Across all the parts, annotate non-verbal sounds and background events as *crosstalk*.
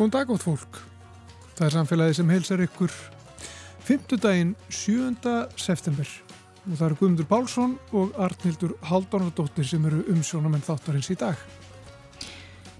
Góðan dag átt fólk. Það er samfélagi sem heilsar ykkur 5. daginn 7. september. Og það eru Guðmundur Pálsson og Arnildur Haldónardóttir sem eru umsjónamenn þáttarins í dag.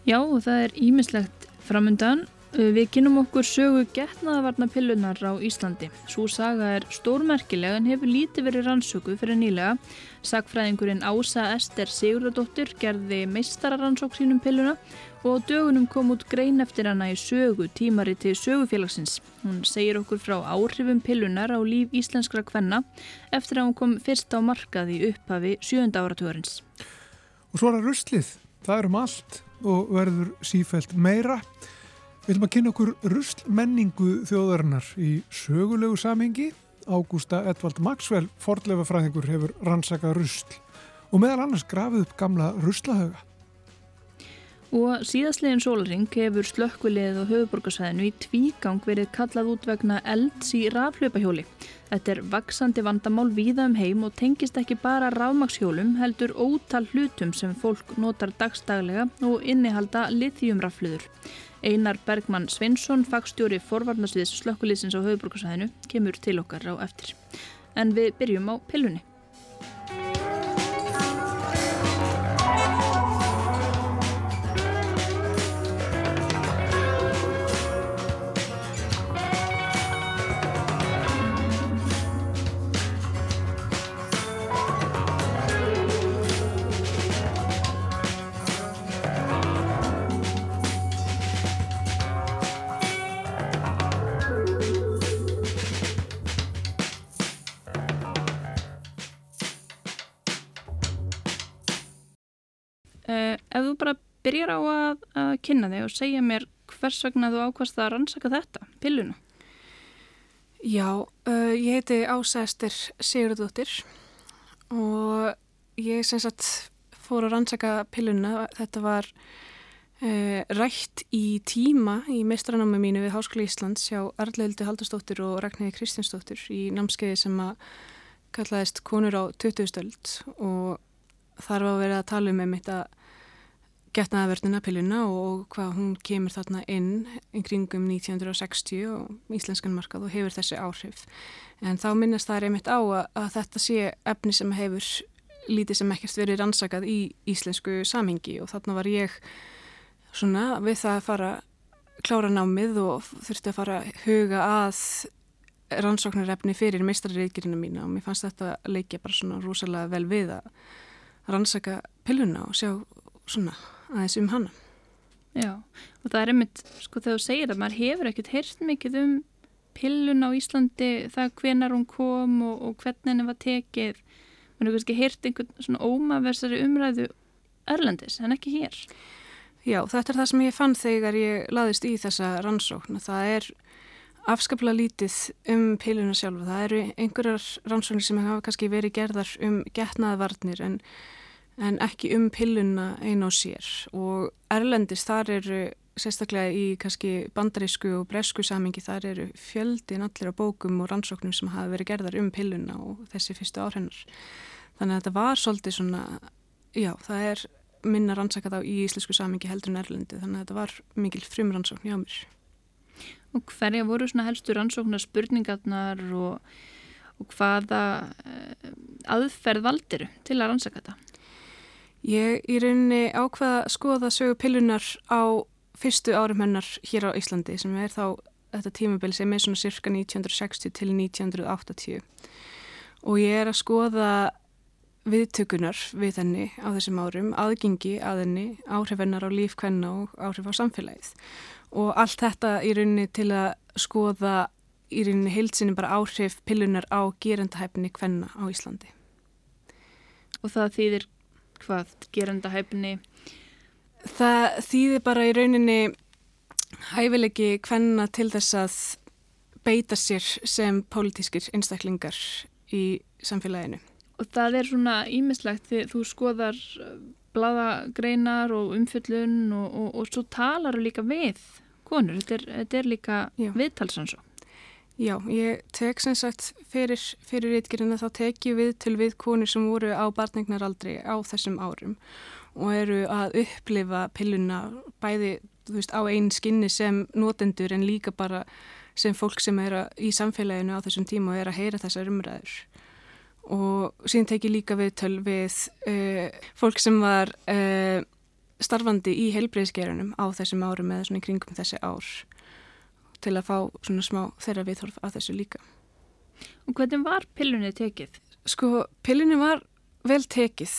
Já, það er ímislegt framundan. Við kynum okkur sögu getnaðavarna pillunar á Íslandi. Svo saga er stórmerkilega en hefur lítið verið rannsöku fyrir nýlega. Sagfræðingurinn Ása Ester Sigurðardóttir gerði meistararannsók sínum pilluna og dögunum kom út grein eftir hana í sögu tímari til sögufélagsins. Hún segir okkur frá áhrifum pillunar á líf íslenskra kvenna eftir að hún kom fyrst á markað í upphafi sjönda áratugurins. Og svo er það ruslið. Það er um allt og verður sífælt meira. Við viljum að kynna okkur ruslmenningu þjóðarinnar í sögulegu samengi. Ágústa Edvald Maxwell, fordleifafræðingur, hefur rannsakað rusl og meðal annars grafið upp gamla ruslahauga. Og síðastlegin sólaring hefur slökkvilið á höfuborgarsvæðinu í tvígang verið kallað út vegna elds í raflöpahjóli. Þetta er vaksandi vandamál víða um heim og tengist ekki bara rafmakshjólum heldur ótal hlutum sem fólk notar dagstaglega og innihalda lithiumrafluður. Einar Bergmann Sveinsson, fagstjóri forvarnasviðs slökkvilísins á höfuborgarsvæðinu, kemur til okkar á eftir. En við byrjum á pillunni. Byrjar á að, að kynna þig og segja mér hvers vegna þú ákvæmst að rannsaka þetta, pilluna. Já, uh, ég heiti Ása Ester Sigurðardóttir og ég sem sagt fór að rannsaka pilluna. Þetta var uh, rætt í tíma í meistranámi mínu við Háskóli Íslands hjá Arleildi Haldarsdóttir og Ragnæði Kristjánsdóttir í námskeiði sem að kallaðist Konur á 20. stöld og þar var vera að tala um einmitt að getnaðaverðina pilluna og hvað hún kemur þarna inn í kringum 1960 og íslenskan markað og hefur þessi áhrif. En þá minnast það er einmitt á að, að þetta sé efni sem hefur lítið sem ekkert verið rannsakað í íslensku samhengi og þarna var ég svona við það að fara klára námið og þurfti að fara huga að rannsóknarefni fyrir meistarreikirina mína og mér fannst þetta leikja bara svona rosalega vel við að rannsaka pilluna og sjá svona aðeins um hana. Já, og það er einmitt, sko þegar þú segir það, maður hefur ekkert heyrt mikið um pillun á Íslandi, það hvenar hún kom og, og hvernig henni var tekið. Maður hefur kannski heyrt einhvern svona ómaversari umræðu Erlendis, en ekki hér. Já, þetta er það sem ég fann þegar ég laðist í þessa rannsókn. Það er afskaplega lítið um pilluna sjálfa. Það eru einhverjar rannsóknir sem hafa kannski verið gerðar um getnaðvarnir en en ekki um pilluna einn á sér og Erlendis þar eru sérstaklega í kannski bandarísku og bresku samingi þar eru fjöldin allir á bókum og rannsóknum sem hafa verið gerðar um pilluna og þessi fyrstu áhrennar. Þannig að þetta var svolítið svona, já það er minna rannsakað á í íslensku samingi heldur en Erlendi þannig að þetta var mikil frum rannsókn hjá mér. Og hverja voru svona helstu rannsóknar spurningarnar og, og hvaða uh, aðferð valdiru til að rannsaka þetta? Ég í rauninni ákvaða að skoða sögu pillunar á fyrstu árum hennar hér á Íslandi sem er þá þetta tímabil sem er svona cirka 1960 til 1980 og ég er að skoða viðtökunar við henni á þessum árum, aðgengi að henni, áhrif hennar á lífkvenna og áhrif á samfélagið og allt þetta í rauninni til að skoða í rauninni heilsinni bara áhrif pillunar á gerendahæfni kvenna á Íslandi. Og það þýðir hvað geranda hæfni? Það þýðir bara í rauninni hæfilegi hvenna til þess að beita sér sem pólitískir einstaklingar í samfélaginu. Og það er svona ímislegt því þú skoðar uh, bladagreinar og umfjöllun og, og, og svo talar þú líka við konur. Þetta er, þetta er líka viðtalsansó. Já, ég tek sem sagt fyrir, fyrir rítgerina þá tek ég við til við konur sem voru á barningnaraldri á þessum árum og eru að upplifa pilluna bæði veist, á einn skinni sem notendur en líka bara sem fólk sem er í samfélaginu á þessum tíma og er að heyra þessar umræður. Og síðan tekið líka við töl við uh, fólk sem var uh, starfandi í heilbreyðsgerunum á þessum árum eða svona í kringum þessi ár til að fá svona smá þeirra viðhorf að þessu líka. Og hvernig var pillunni tekið? Sko, pillunni var vel tekið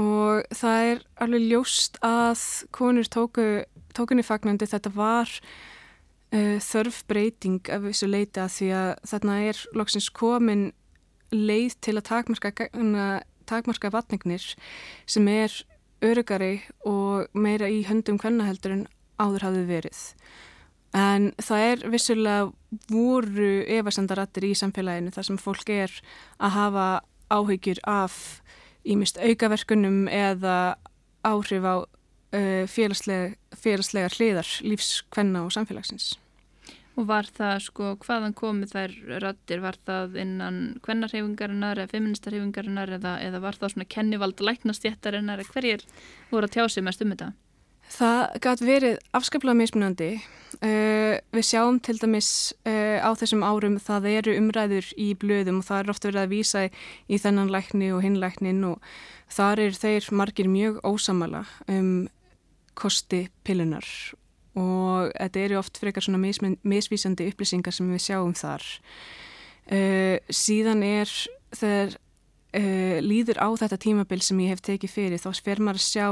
og það er alveg ljóst að konur tóku, tókunni fagnandi þetta var uh, þörf breyting af þessu leita því að þarna er loksins komin leið til að takmarka, takmarka vatningnir sem er örugari og meira í höndum hvernaheldur en áður hafði verið. En það er vissulega voru efasendarattir í samfélaginu þar sem fólk er að hafa áhyggjur af ímist aukaverkunum eða áhrif á uh, félagslega, félagslega hliðar lífskvenna og samfélagsins. Og var það sko, hvaðan komið þær rattir, var það innan kvennarhefingarinnar eða feministarhefingarinnar eða, eða var það svona kennivald læknastjættarinnar hverjir voru að tjá sig mest um þetta? Það gæti verið afskaplega mismunandi. Uh, við sjáum til dæmis uh, á þessum árum það eru umræður í blöðum og það er ofta verið að vísa í þennan lækni og hinlæknin og þar er þeir margir mjög ósamala um kosti pillunar og þetta eru oft frekar svona mis misvísandi upplýsingar sem við sjáum þar. Uh, síðan er þegar líður á þetta tímabil sem ég hef tekið fyrir þá sfer maður að sjá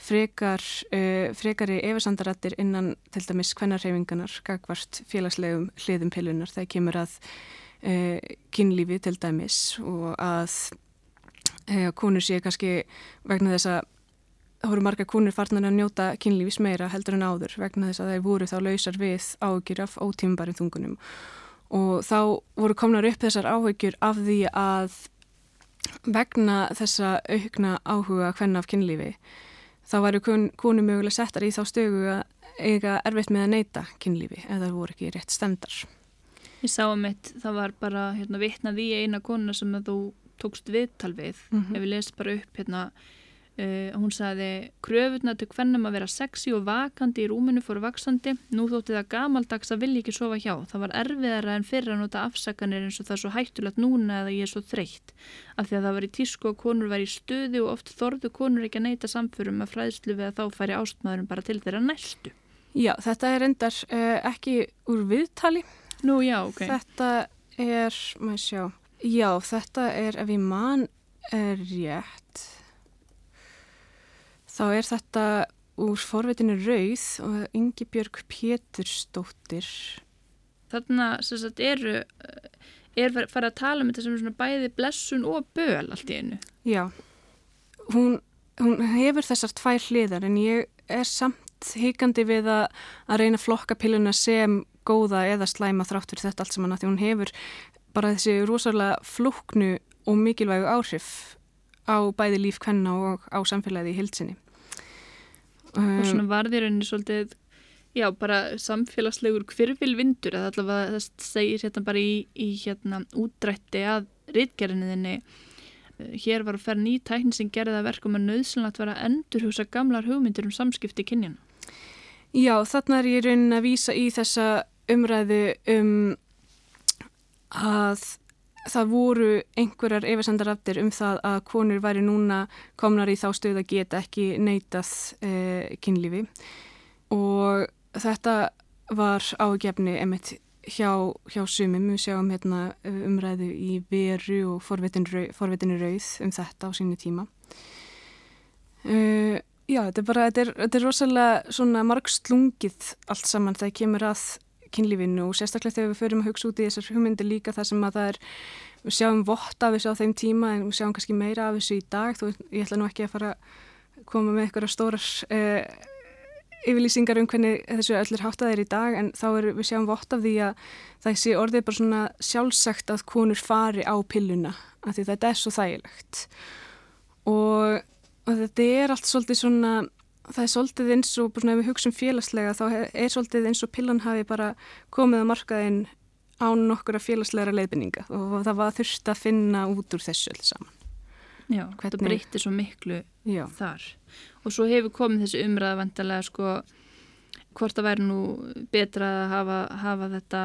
frekar, uh, frekari eversandarættir innan til dæmis kvennarhefinganar gagvart félagslegum hliðum pilunar þegar kemur að uh, kynlífi til dæmis og að uh, konur sé kannski vegna þess að það voru marga konur farnan að njóta kynlífis meira heldur en áður vegna þess að þeir voru þá lausar við áhugjur af ótímbarinn þungunum. Og þá voru komnar upp þessar áhugjur af því að vegna þessa aukna áhuga hvenna af kynlífi þá varu konu mögulega settar í þá stögu að eiga erfitt með að neyta kynlífi eða það voru ekki rétt stemdar. Ég sá að mitt, það var bara hérna, vitnað í eina konu sem þú tókst viðtal við, mm -hmm. ef við lesum bara upp hérna Uh, hún sagði kröfurna til hvernum að vera sexy og vakandi í rúminu fóru vaksandi nú þótti það gamaldags að vilja ekki sofa hjá. Það var erfiðara en fyrir að nota afsakanir eins og það er svo hættulegt núna eða ég er svo þreytt. Af því að það var í tísku og konur var í stöðu og oft þorðu konur ekki að neyta samförum að fræðslu við að þá færi ástmaðurum bara til þeirra næstu. Já, þetta er endar uh, ekki úr viðtali. Nú já, ok. Þetta er, maður sjá. Já, þetta er ef ég man er rétt þá er þetta úr forvetinu Rauð og Ingi Björg Pétursdóttir. Þarna sagt, eru, er farið að tala um þetta sem svona bæði blessun og böl allt í einu. Já, hún, hún hefur þessar tvær hliðar en ég er samt hikandi við að, að reyna flokka pilluna sem góða eða slæma þrátt fyrir þetta allt saman að því hún hefur bara þessi rosalega flúknu og mikilvægu áhrif á bæði líf kvenna og á samfélagið í hildsinni og svona varðir henni svolítið já, bara samfélagslegur kvirvilvindur, það allavega það segir hérna bara í, í hérna útdrætti að rítgerðinniðinni eh, hér var að ferja ný tækni sem gerði það verkum að nöðsynlegt var að endurhusa gamlar hugmyndir um samskipti kynjana Já, þarna er ég raunin að vísa í þessa umræðu um að það voru einhverjar yfirsendaraftir um það að konur væri núna komnar í þá stöð að geta ekki neitað eh, kynlífi. Og þetta var ágefni emitt hjá, hjá sumum, við sjáum hérna umræðu í veru og forvetinu rauð um þetta á sínu tíma. Uh, Já, þetta er bara, þetta er, þetta er rosalega margslungið allt saman þegar kemur að kynlífinu og sérstaklega þegar við förum að hugsa út í þessar hugmyndir líka þar sem að það er við sjáum vott af þessu á þeim tíma en við sjáum kannski meira af þessu í dag. Þó ég ætla nú ekki að fara að koma með eitthvað stórar eh, yfirlýsingar um hvernig þessu öllir háttaðir í dag en þá er við sjáum vott af því að sé orðið bara svona sjálfsagt að konur fari á pilluna af því þetta er svo þægilegt. Og, og þetta er allt svolítið svona það er svolítið eins og ef við hugsun félagslega þá er svolítið eins og pillan hafi bara komið á markaðinn án nokkur að félagslegra leiðbynninga og það var þurft að finna út úr þessu alls saman. Já, Hvernig... þetta breytir svo miklu Já. þar og svo hefur komið þessu umræða vantarlega sko hvort það væri nú betra að hafa, hafa þetta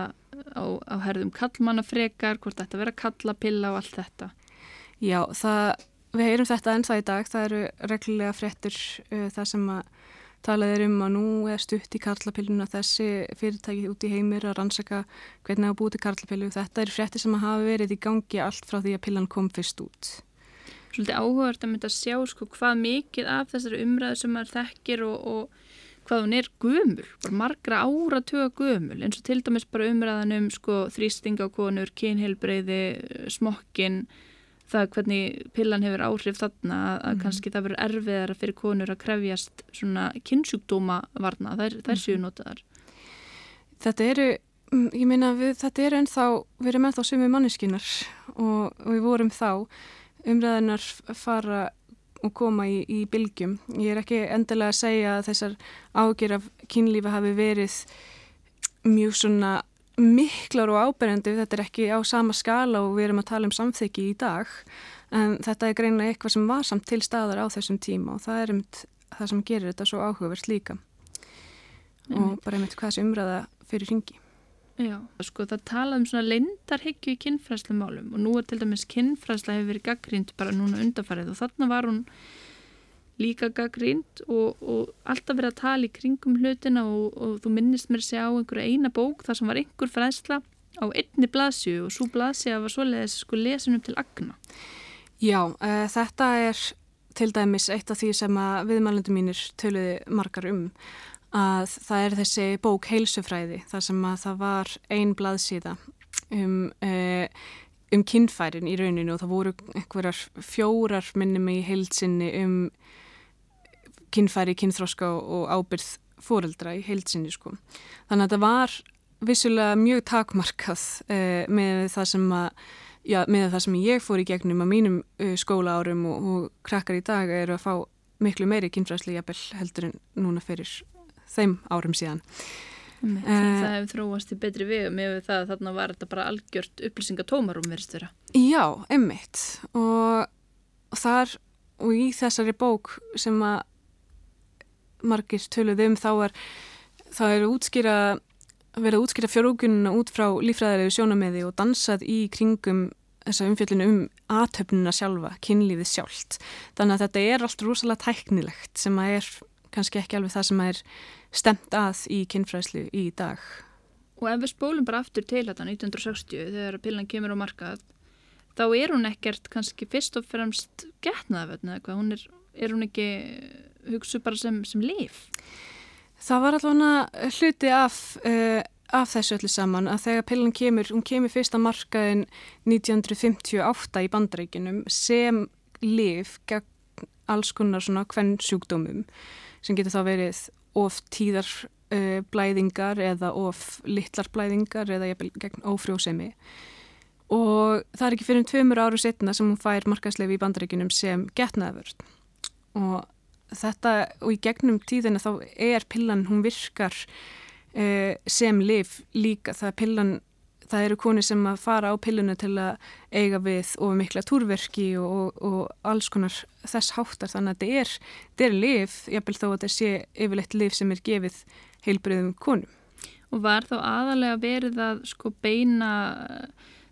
á, á herðum kallmannafrekar, hvort þetta verið að kalla pilla og allt þetta. Já, það, við heyrum þetta ennþá í dag, það eru reglulega fréttur uh, það sem að talað er um að nú er stutt í karlapilluna þessi fyrirtæki út í heimir að rannsaka hvernig það búið til karlapillu. Þetta er fréttir sem að hafa verið í gangi allt frá því að pillan kom fyrst út. Svolítið áhugart að mynda að sjá sko, hvað mikið af þessari umræðu sem maður þekkir og, og hvað hún er gömul, bara margra ára tuga gömul, eins og til dæmis bara umræðan um sko, þrýstingakonur, kynheilbreyði, smokkin, það hvernig pillan hefur áhrif þarna að mm. kannski það verður erfiðara fyrir konur að krefjast svona kynnsjúkdóma varna, er, það er síðan notaðar. Þetta eru, mm, ég meina við, þetta eru ennþá, við erum ennþá sumi manneskinar og, og við vorum þá umræðinar fara og koma í, í bylgjum. Ég er ekki endilega að segja að þessar ágjör af kynlífi hafi verið mjög svona miklar og áberendi, þetta er ekki á sama skala og við erum að tala um samþyggi í dag en þetta er greinlega eitthvað sem var samt til staðar á þessum tíma og það er einmitt það sem gerir þetta svo áhugavert líka og bara einmitt hvað þessi umræða fyrir ringi. Já, sko það tala um svona leindarhyggju í kinnfræslamálum og nú er til dæmis kinnfræsla hefur verið gaggrínd bara núna undarfarið og þarna var hún líka gaggrínd og, og alltaf verið að tala í kringum hlutina og, og þú minnist mér segja á einhverja eina bók þar sem var einhver fræðsla á einni blaðsju og svo blaðsja var svoleiðis sko lesinum til agna. Já, uh, þetta er til dæmis eitt af því sem að viðmælundu mínir töluði margar um að það er þessi bók heilsufræði þar sem að það var ein blaðsíða um, uh, um kinnfærin í rauninu og það voru einhverjar fjórar minnum í heilsinni um kinnfæri, kinnþróska og ábyrð fóreldra í heilsinni sko. Þannig að þetta var vissulega mjög takmarkað uh, með það að Já, með það sem ég fór í gegnum á mínum uh, skóla árum og, og krakkar í dag eru að fá miklu meiri kynfræðsli jafnvel heldur en núna fyrir þeim árum síðan. Með, uh, það hefur þróast í betri við með það að þarna var þetta bara algjört upplýsingatómarum verist vera. Já, emmitt og, og þar og í þessari bók sem að margir töluð um þá er, þá er útskýra, verið að útskýra fjárúkununa út frá lífræðilegu sjónameði og dansað í kringum þessa umfjöldinu um aðtöfnuna sjálfa, kynlífið sjálft. Þannig að þetta er allt rosalega tæknilegt sem að er kannski ekki alveg það sem að er stemt að í kynfræðslu í dag. Og ef við spólum bara aftur til þetta 1960 þegar pillan kemur á markað þá er hún ekkert kannski fyrst og fremst getnaðafötna eða hvað, hún er, er hún ekki hugsu bara sem, sem líf? Það var allavega hluti af, uh, af þessu öllu saman að þegar pillan kemur, hún kemur fyrsta markaðin 1958 í bandreikinum sem líf gegn alls konar svona hvern sjúkdómum sem getur þá verið of tíðar uh, blæðingar eða of litlar blæðingar eða gegn ófrjósemi og það er ekki fyrir um tveimur áru setna sem hún fær markaðslefi í bandreikinum sem getnaðvörð og þetta og í gegnum tíðina þá er pillan, hún virkar uh, sem liv líka það er pillan, það eru koni sem að fara á pilluna til að eiga við og mikla túrverki og, og, og alls konar þess háttar þannig að þetta er, þetta er liv, jábel þó að þetta sé yfirleitt liv sem er gefið heilbriðum konum. Og var þá aðalega verið að sko beina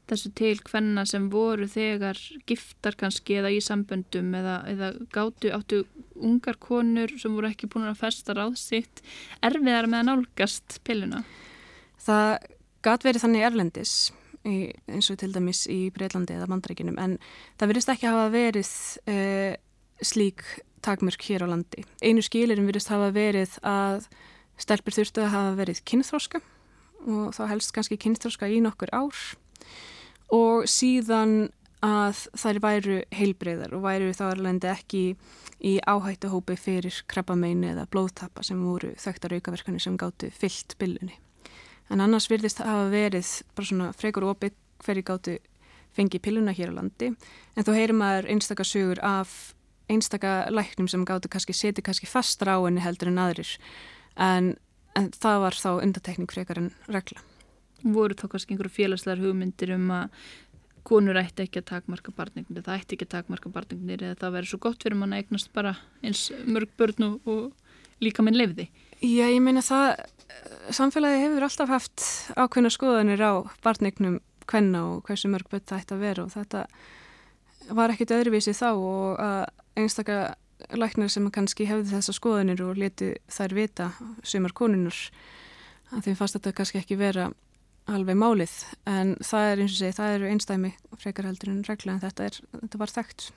þessu til hvenna sem voru þegar giftar kannski eða í samböndum eða, eða gátu áttu ungar konur sem voru ekki búin að festa ráð sitt erfiðar með að nálgast pilluna? Það gat verið þannig erlendis í, eins og til dæmis í Breitlandi eða Mandreikinum en það verist ekki hafa verið uh, slík takmörk hér á landi. Einu skilirum verist hafa verið að stelpur þurftu að hafa verið kynþróska og þá helst kannski kynþróska í nokkur ár og síðan að þær væru heilbreyðar og væru þá erlendi ekki í áhættuhópi fyrir krabbameini eða blóðtappa sem voru þekktar aukaverkani sem gáttu fyllt bylunni. En annars virðist það hafa verið bara svona frekur opið hverju gáttu fengi pilluna hér á landi. En þó heyrir maður einstakar sögur af einstakar læknum sem gáttu kannski seti kannski fastra á henni heldur en aðrir. En, en það var þá undatekning frekar en regla voru þá kannski einhverju félagslegar hugmyndir um að konur ætti ekki að takmarka barningnir, það ætti ekki að takmarka barningnir eða það verður svo gott fyrir mann að eignast bara eins mörg börn og, og líka minn lefði. Já, ég meina það, samfélagi hefur alltaf haft ákveðna skoðanir á barnignum hvenna og hversu mörg bett það ætti að vera og þetta var ekkit öðruvísi þá og að einstaklega læknar sem kannski hefði þessa skoðanir og leti þær vita sumar konunar að þeim fannst þetta kannski ekki vera alveg málið en það er eins og segi, það eru einstæmi frekar heldur en regla en þetta, er, þetta var þekkt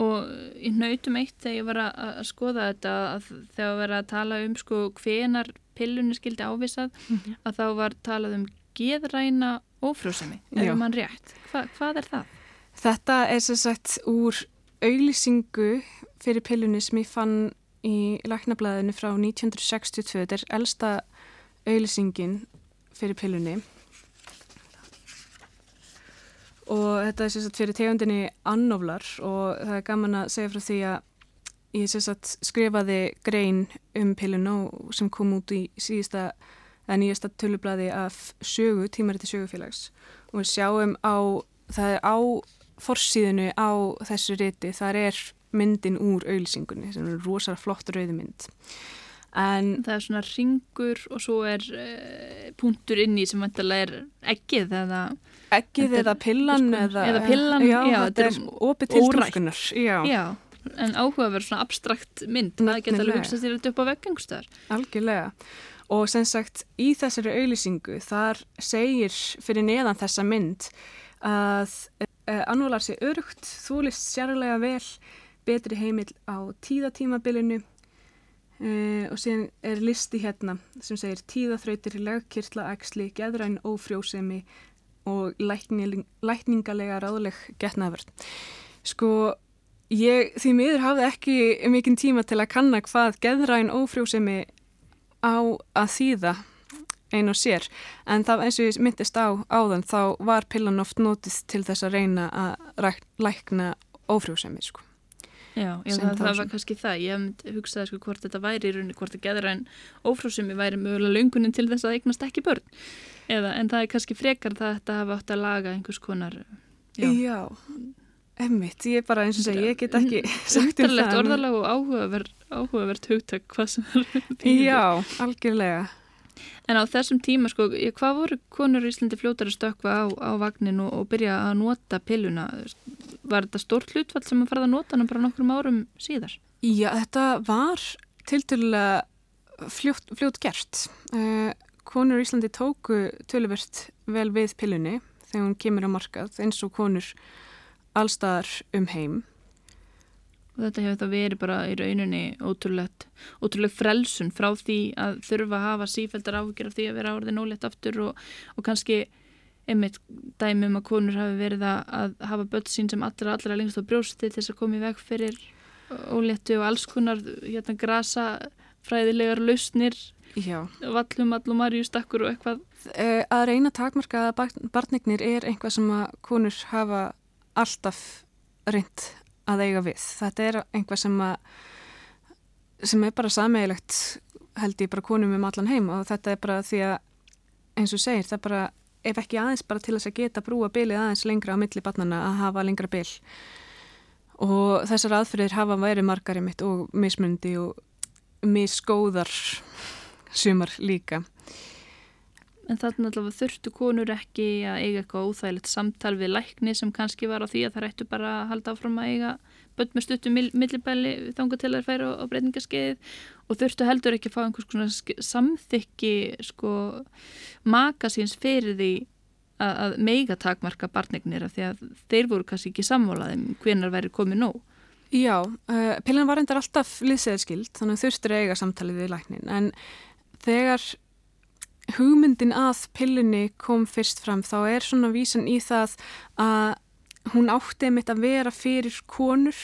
og ég nautum eitt þegar ég var að skoða þetta að þegar við varum að tala um sko hvenar pillunni skildi ávisað mm -hmm. að þá var talað um geðræna ófrjósemi, ef mann rétt Hva, hvað er það? Þetta er sem sagt úr auglýsingu fyrir pillunni sem ég fann í laknablaðinu frá 1962 þetta er elsta auglýsingin fyrir pillunni. Og þetta er sérstaklega fyrir tegundinni annoflar og það er gaman að segja frá því að ég sérstaklega skrifaði grein um pilluna sem kom út í síðasta eða nýjasta tölublaði af sögu, tímariti sögufélags. Og við sjáum á, það er á forsíðinu á þessu riti, þar er myndin úr auðlisingunni sem er rosalega flott rauðmynd En það er svona ringur og svo er uh, punktur inn í sem vantilega er ekkið eða ekkið eða pillan eða, eða pillan, já, já þetta er opið til já, en áhugaverð svona abstrakt mynd, það geta alveg hugsað sér þetta upp á veggangstöðar algjörlega. Og sem sagt í þessari auðlýsingu þar segir fyrir neðan þessa mynd að uh, annúlar sé örugt, þú list sérlega vel betri heimil á tíðatímabilinu Uh, og síðan er listi hérna sem segir tíðaþrautir, legkirtla, axli, geðræn, ófrjósemi og lækning, lækningalega ráðleg getnaðverð. Sko, ég því miður hafði ekki mikinn tíma til að kanna hvað geðræn, ófrjósemi á að þýða einn og sér, en það eins og ég myndist á áðan þá var pillan oft nótið til þess að reyna að lækna ófrjósemi, sko. Já, já það, það var kannski það, ég hugsaði sko hvort þetta væri í rauninni, hvort það getur en ófrúsumi væri mögulega laungunin til þess að eignast ekki börn, eða en það er kannski frekar það að þetta hafa átt að laga einhvers konar Já, já emmitt, ég er bara eins og segja, ég get ekki *laughs* sagt um það Orðalega og áhugavert, hugtak hvað sem er. Já, algjörlega En á þessum tíma, sko, hvað voru konur í Íslandi fljótar að stökka á, á vagnin og, og byrja að nota pilluna? Var þetta stórt hlutfall sem að fara að nota hann bara nokkrum árum síðar? Já, þetta var tilturlega fljótt, fljótt gert. Uh, konur í Íslandi tóku töluvert vel við pillunni þegar hún kemur á markað eins og konur allstaðar um heim og þetta hefur það verið bara í rauninni ótrúlegt, ótrúlegt frelsun frá því að þurfa að hafa sífældar áhugir af því að vera árið nólegt aftur og, og kannski einmitt dæmum að konur hafi verið að, hafa börn sín sem allra allra lengst á brjósti til þess að koma í veg fyrir óléttu og alls konar hérna grasa fræðilegar lausnir vallum, allum, marjustakkur og eitthvað. Eh, Að reyna takmarka að barnignir er einhvað sem að konur hafa alltaf reynd að eiga við. Þetta er einhvað sem, að, sem er bara sameigilegt held ég bara konum um allan heim og þetta er bara því að eins og segir það er bara ef ekki aðeins bara til þess að geta brúa bylið aðeins lengra á milli barnana að hafa lengra byl og þessar aðferðir hafa væri margari mitt og mismundi og misgóðar sumar líka En þannig allavega þurftu konur ekki að eiga eitthvað óþægilegt samtal við lækni sem kannski var á því að það rættu bara að halda áfram að eiga börn með stuttum millibæli þángu til að færa á breytingaskeiðið og þurftu heldur ekki að fá einhvers konar samþykki sko makasins fyrir því að, að meiga takmarka barnignir af því að þeir voru kannski ekki samvolaðið hvenar væri komið nóg. Já, uh, pillan var endar alltaf liðseðarskild þannig þurftur eiga samtalið við læknin en þegar hugmyndin að pillunni kom fyrst fram þá er svona vísun í það að hún átti mitt að vera fyrir konur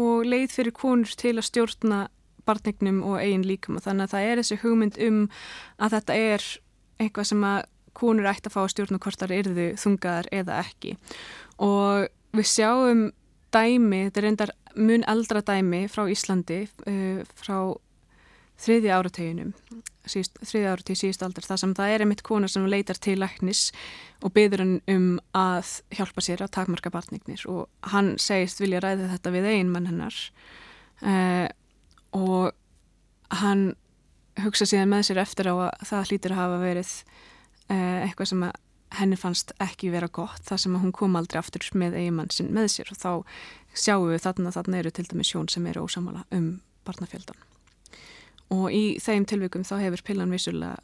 og leið fyrir konur til að stjórna barnignum og eigin líkama þannig að það er þessi hugmynd um að þetta er eitthvað sem að konur ætti að fá að stjórna hvort það erðu þungaðar eða ekki. Og við sjáum dæmi, þetta er reyndar mun eldra dæmi frá Íslandi uh, frá þriði árateginum þriði árategi síðust aldar þar sem það er einmitt kona sem leitar til læknis og byður hann um að hjálpa sér að takmarka barnignir og hann segist vilja ræða þetta við ein mann hennar uh, og hann hugsa síðan með sér eftir á að það hlýtur að hafa verið uh, eitthvað sem henni fannst ekki vera gott þar sem hún kom aldrei aftur með eigimann sinn með sér. Og þá sjáum við þarna þarna eru til dæmis sjón sem eru ósamala um barnafjöldan og í þeim tilvikum þá hefur pillan vissulega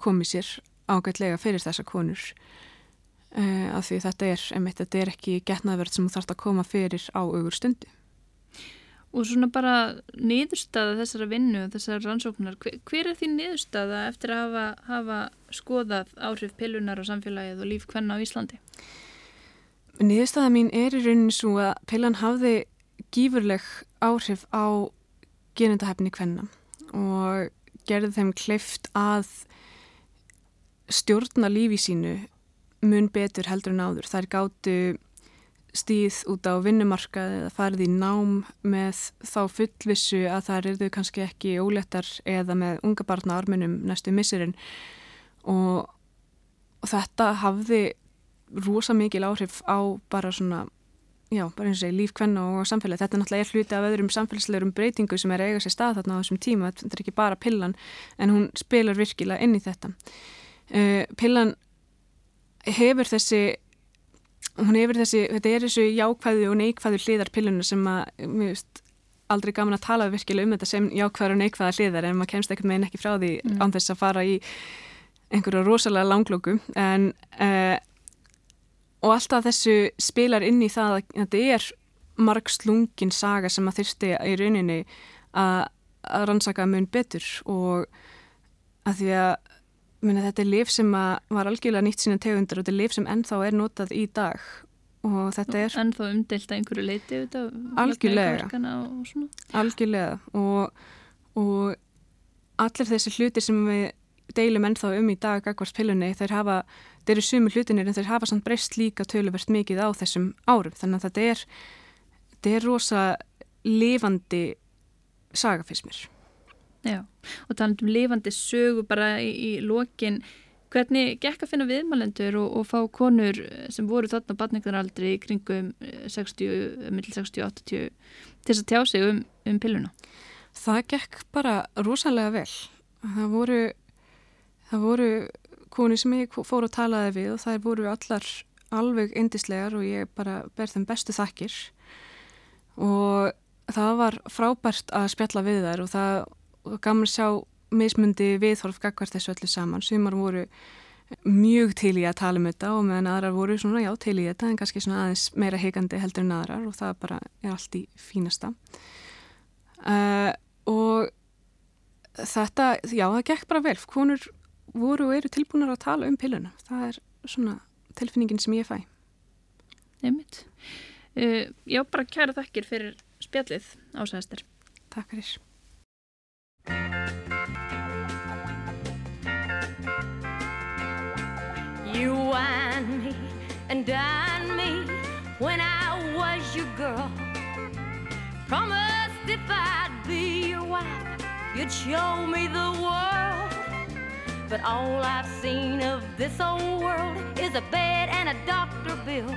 komið sér ágætlega fyrir þessa konur. Uh, af því þetta er, einmitt, þetta er ekki getnaðverð sem þú þarfst að koma fyrir á augur stundu Og svona bara niðurstaða þessara vinnu, þessara rannsóknar, hver, hver er því niðurstaða eftir að hafa, hafa skoðað áhrif pillunar á samfélagið og líf hvenna á Íslandi? Niðurstaða mín er í rauninu svo að pillan hafði gífurleg áhrif á genendahefni hvenna og gerði þeim kleift að stjórna lífi sínu mun betur heldur en áður. Þær gáttu stíð út á vinnumarkað eða farið í nám með þá fullvissu að það eru kannski ekki ólettar eða með unga barna arminum næstu missurinn og, og þetta hafði rosa mikil áhrif á bara svona, já, bara eins og segi lífkvenna og samfélagi. Þetta er náttúrulega hluti af öðrum samfélagslegurum breytingu sem er eiga sér stað þarna á þessum tíma. Þetta er ekki bara pillan en hún spilar virkilega inn í þetta. Uh, pillan hefur þessi hún hefur þessi, þetta er þessu jákvæðu og neikvæðu hliðar pilluna sem að, mér veist, aldrei gaman að tala virkilega um þetta sem jákvæður og neikvæða hliðar en maður kemst ekkert meginn ekki frá því mm. án þess að fara í einhverju rosalega langlóku en uh, og alltaf þessu spilar inn í það að þetta er marg slungin saga sem að þyrsti í rauninni að, að rannsaka mun betur og að því að Meni, þetta er lif sem var algjörlega nýtt sína tegundur og þetta er lif sem ennþá er notað í dag og þetta er... Ennþá umdelt að einhverju leiti? Algjörlega. Og algjörlega og, og allir þessi hlutir sem við deilum ennþá um í dag akkvært pilunni, þeir hafa, þeir eru sumi hlutinir en þeir hafa samt breyst líka töluvert mikið á þessum árum þannig að þetta er, þetta er rosa lifandi sagafismir. Já, og talað um lifandi sögu bara í, í lokin hvernig gekk að finna viðmælendur og, og fá konur sem voru þarna batningaraldri kringum 60, mill 60-80 til þess að tjá sig um, um pilluna? Það gekk bara rosalega vel. Það voru, það voru konur sem ég fór að talaði við og það voru allar alveg indislegar og ég bara ber þeim bestu þakkir og það var frábært að spjalla við þær og það gaman að sjá mismundi viðhorf gagvart þessu öllu saman. Sumar voru mjög til í að tala um þetta og meðan aðrar voru svona já til í þetta en kannski svona aðeins meira heikandi heldur en aðrar og það bara er allt í fínasta. Uh, og þetta, já það gekk bara vel. Konur voru og eru tilbúinar að tala um piluna. Það er svona tilfinningin sem ég fæ. Nefnitt. Uh, já, bara kæra þakkir fyrir spjallið ásæðastir. Takk fyrir. You wine me and dine me when I was your girl. Promised if I'd be your wife, you'd show me the world. But all I've seen of this old world is a bed and a doctor bill.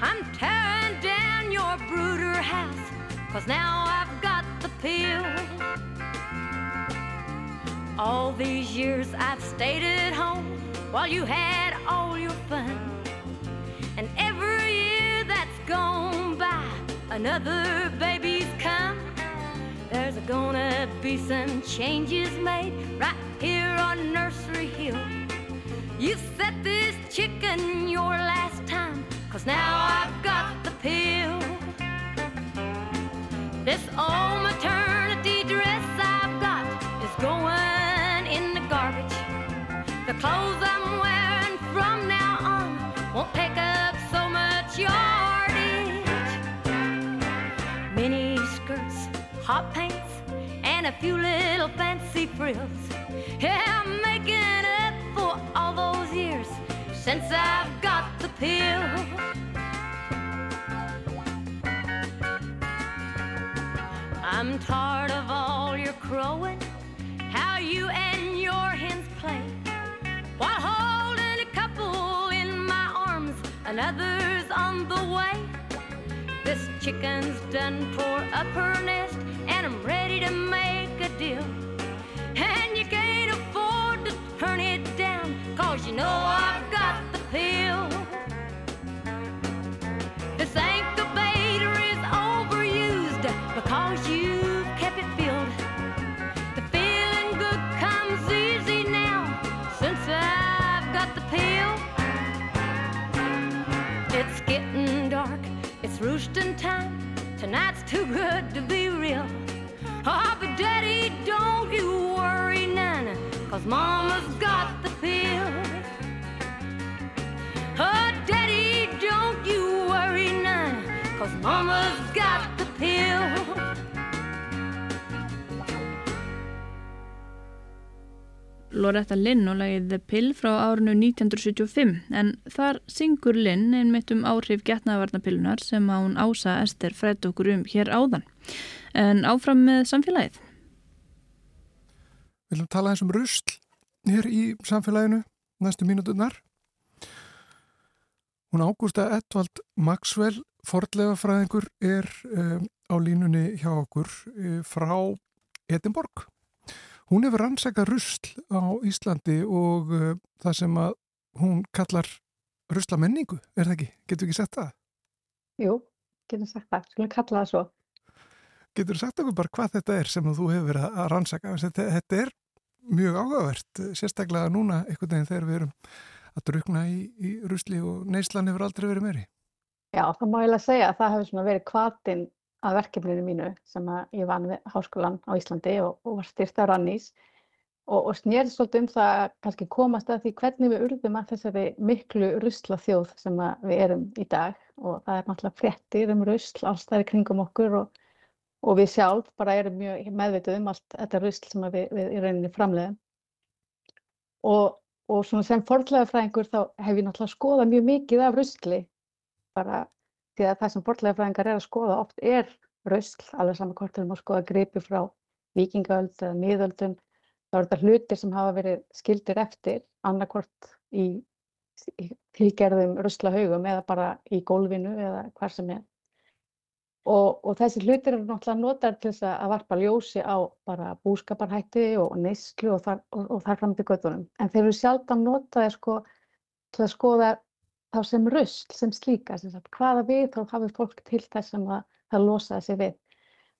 I'm tearing down your brooder house, cause now I've got the pill. All these years I've stayed at home while you had all your fun. And every year that's gone by, another. There's gonna be some changes made right here on Nursery Hill. You set this chicken your last time, cause now I've got the pill. This old maternity dress I've got is going in the garbage. The clothes I'm wearing from now on won't take up so much yardage. Mini skirts, hot pants, a few little fancy frills. Yeah, I'm making up for all those years since I've got the pill. I'm tired of all your crowing, how you and your hens play while holding a couple in my arms, another's on the way. This chicken's done tore up her nest, and I'm ready to make a deal. And you can't afford to turn it down, cause you know I've got the pill. This incubator time. Tonight's too good to be real. Oh, but Daddy, don't you worry none, cause Mama's got the pill. Oh, Daddy, don't you worry none, cause Mama's got Loretta Lynn og lagið The Pill frá árinu 1975 en þar syngur Lynn einmitt um áhrif getnaðvarnapillunar sem án ása Ester frætt okkur um hér áðan. En áfram með samfélagið. Við viljum tala eins um rusl hér í samfélaginu næstu mínuturnar. Hún Ágústa Edvald Maxwell, fordlega fræðingur, er um, á línunni hjá okkur um, frá Edinborg. Hún hefur rannsakað rusl á Íslandi og uh, það sem að hún kallar ruslamenningu, er það ekki? Getur við ekki sett það? Jú, getur sagt það, skulum kalla það svo. Getur þú sagt okkur bara hvað þetta er sem þú hefur verið að rannsaka? Þetta, þetta er mjög ágavert, sérstaklega núna einhvern veginn þegar við erum að drukna í, í rusli og neyslan hefur aldrei verið meiri. Já, það má ég lega segja að það hefur verið kvartinn að verkefninu mínu sem ég vann við háskólan á Íslandi og, og var styrt af Rannís. Og, og snérði svolítið um það að kannski komast að því hvernig við urðum að þessari miklu rusla þjóð sem við erum í dag. Og það er náttúrulega frettir um rusl allstæði kringum okkur og, og við sjálf bara erum mjög meðvituð um allt þetta rusl sem við, við í rauninni framleiðum. Og, og sem forðlega fræðingur þá hef ég náttúrulega skoðað mjög mikið af rusli. Bara því að það sem bortlegafræðingar er að skoða oft er rausl, alveg saman hvort erum að skoða gripi frá vikingaöld eða miðöldum, þá eru þetta hlutir sem hafa verið skildir eftir annarkvort í, í tilgerðum ruslahaugum eða bara í gólfinu eða hver sem er. Og, og þessi hlutir eru náttúrulega notar til þess að varpa ljósi á bara búskaparhætti og neyslu og þar, og, og þar fram til göttunum. En þeir eru sjálf að nota það sko, til að skoða þá sem rusl, sem slíka, sem sagt, hvaða við þá hafið fólk til þess að það losaði sig við.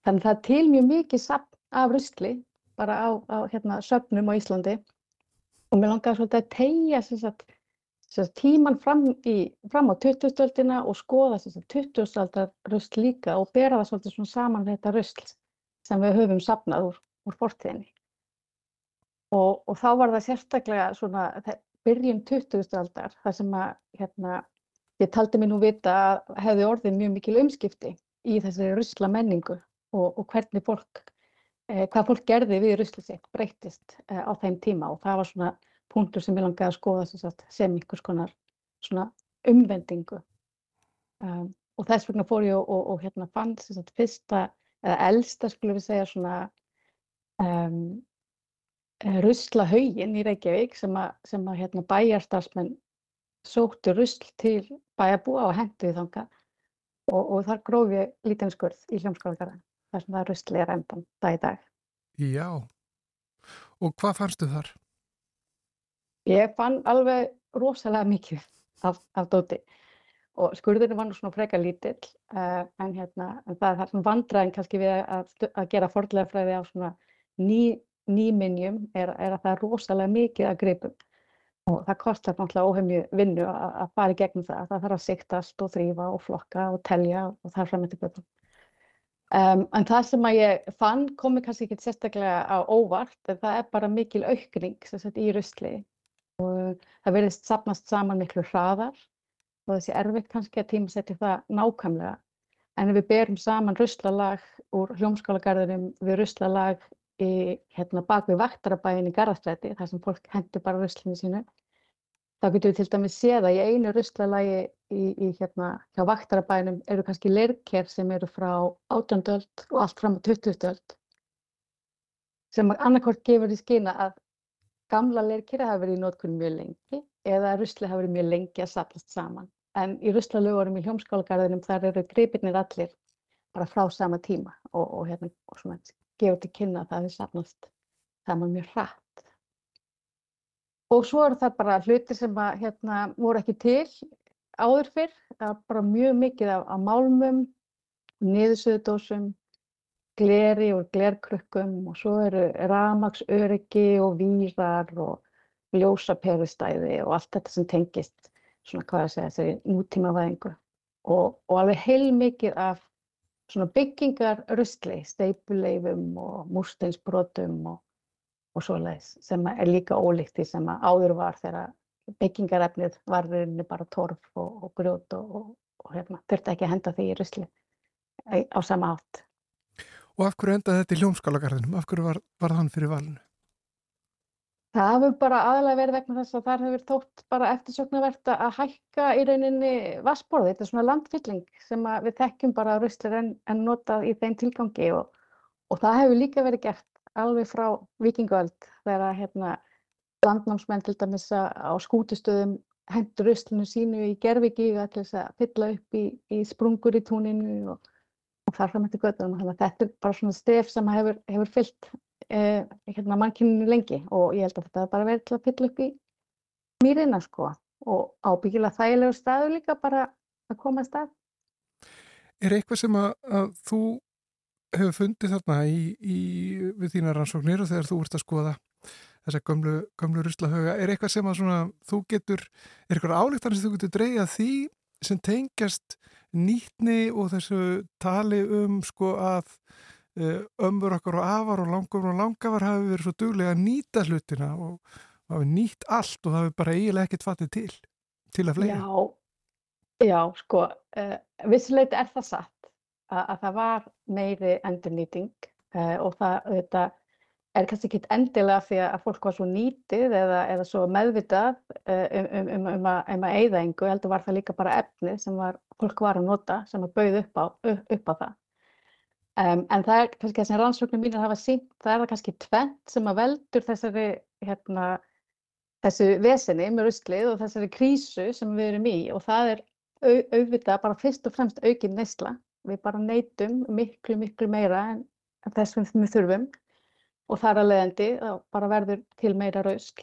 Þannig það er til mjög mikið sapn af rusli bara á, á hérna, söfnum á Íslandi og mér langaði svolítið að tegja sem sagt, sem sagt, tíman fram, í, fram á 2000-öldina og skoða 2000-öldar rusl líka og bera það svolítið saman þetta rusl sem við höfum sapnað úr, úr fortíðinni. Og, og þá var það sérstaklega svona, byrjun 20. aldar þar sem að hérna, ég taldi mér nú vita að hefði orðið mjög mikil umskipti í þessari rusla menningu og, og hvernig fólk, eh, hvað fólk gerði við rusli sitt breytist eh, á þeim tíma og það var svona punktur sem ég langiði að skoða sem, sem einhvers konar svona umvendingu um, og þess vegna fór ég og, og, og hérna fann sem sagt fyrsta eða elsta skulum við segja svona um, ruslahaugin í Reykjavík sem að, sem að hérna, bæjarstarfsmenn sóttu rusl til bæjarbúa og henduði þanga og, og þar gróf ég lítinn skurð í hljómskálagarðan þar sem það rusli er endan dag í dag. Já, og hvað fannstu þar? Ég fann alveg rosalega mikið af, af dóti og skurðinu var nú svona freka lítill uh, en, hérna, en það er þar vandraðin kannski við að, að gera fordlega fræði á svona ný nýminjum er, er að það er rosalega mikið að greipum og það kostar náttúrulega óheimju vinnu að, að fara í gegnum það. Það þarf að siktast og þrýfa og flokka og telja og það er fram eftir göttum. Um, en það sem að ég fann komi kannski ekki sérstaklega á óvart en það er bara mikil aukning sagt, í rusli og það verðist sapnast saman miklu hraðar og þessi erfitt kannski að tíma setja það nákvæmlega en ef við berum saman ruslalag úr hljómskálagarðinum við ruslalag í hérna bak við vaktarabæin í Garðastræti þar sem fólk hendur bara ruslinu sínu. Þá getur við til dæmis séð að í einu ruslalagi í, í hérna hjá vaktarabænum eru kannski leirker sem eru frá 18. öld og allt fram á 20. öld sem annarkort gefur í skina að gamla leirkeri hafa verið í nótkunni mjög lengi eða rusli hafa verið mjög lengi að saplast saman. En í ruslalögurum í hljómskálagarðinum þar eru gripirnir allir bara frá sama tíma og, og hérna og svona gefur til kynna að það hefur safnast það var mjög hratt. Og svo eru það bara hluti sem að, hérna, voru ekki til áður fyrr, það var bara mjög mikið af, af málmum, niðursöðudósum, gleri og glerkrukkum og svo eru ramaksöryggi og vírar og ljósaperustæði og allt þetta sem tengist svona hvað að segja þessari nútímavæðingu og, og alveg heilmikið af svona byggingarrustli, steipuleifum og múrsteinsbrotum og, og svoleiðis sem er líka ólíkt því sem áður var þegar byggingarefnið var rauninni bara torf og, og grjót og, og hérna, þurfti ekki að henda því í rusli á sama átt. Og af hverju endaði þetta í hljómskalagarðinum? Af hverju var, var þann fyrir valinu? Það hefur bara aðalega verið vegna þess að þar hefur þótt bara eftirsöknarvert að hækka í rauninni vassborði. Þetta er svona landfylling sem við þekkjum bara ruslir en, en notað í þeim tilgangi og, og það hefur líka verið gert alveg frá vikinguöld þegar hérna, landnámsmenn til dæmis á skútustöðum hendur ruslinu sínu í gerfigíga til þess að fylla upp í, í sprungur í túninu og, og þar fram eftir göttunum. Að þetta er bara svona stef sem hefur, hefur fyllt eh, hérna mannkyninu lengi og ég held að þetta bara verið til að fylla upp í mýrina sko og ábyggilega þægilegu staðu líka bara að koma að stað. Er eitthvað sem að, að þú hefur fundið þarna í, í, við þína rannsóknir og þegar þú ert að skoða þessa gömlu, gömlu ruslahauga, er eitthvað sem að svona, þú getur, er eitthvað álíktan sem þú getur dreyjað því sem tengjast nýtni og þessu tali um sko að ömmur okkar og afar og langar og langafar hafi verið svo duglega að nýta hlutina og hafi nýtt allt og það hafi bara eiginlega ekkert fattið til til að flega. Já, já, sko, uh, vissuleit er það satt að, að það var meiri endurnýting uh, og það þetta, er kannski ekki endilega því að fólk var svo nýtið eða, eða svo meðvitað um, um, um, um að, um að eyða engu, heldur var það líka bara efnið sem var, fólk var að nota sem að bauð upp á, upp, upp á það. Um, en það er kannski það sem rannsóknum mínir hafa sínt, það er það kannski tvent sem að veldur þessari, hérna, þessu veseni með ruslið og þessari krísu sem við erum í og það er au, auðvitað bara fyrst og fremst aukin neysla. Við bara neytum miklu, miklu meira en þess sem við þurfum og þar að leiðandi bara verður til meira rusl.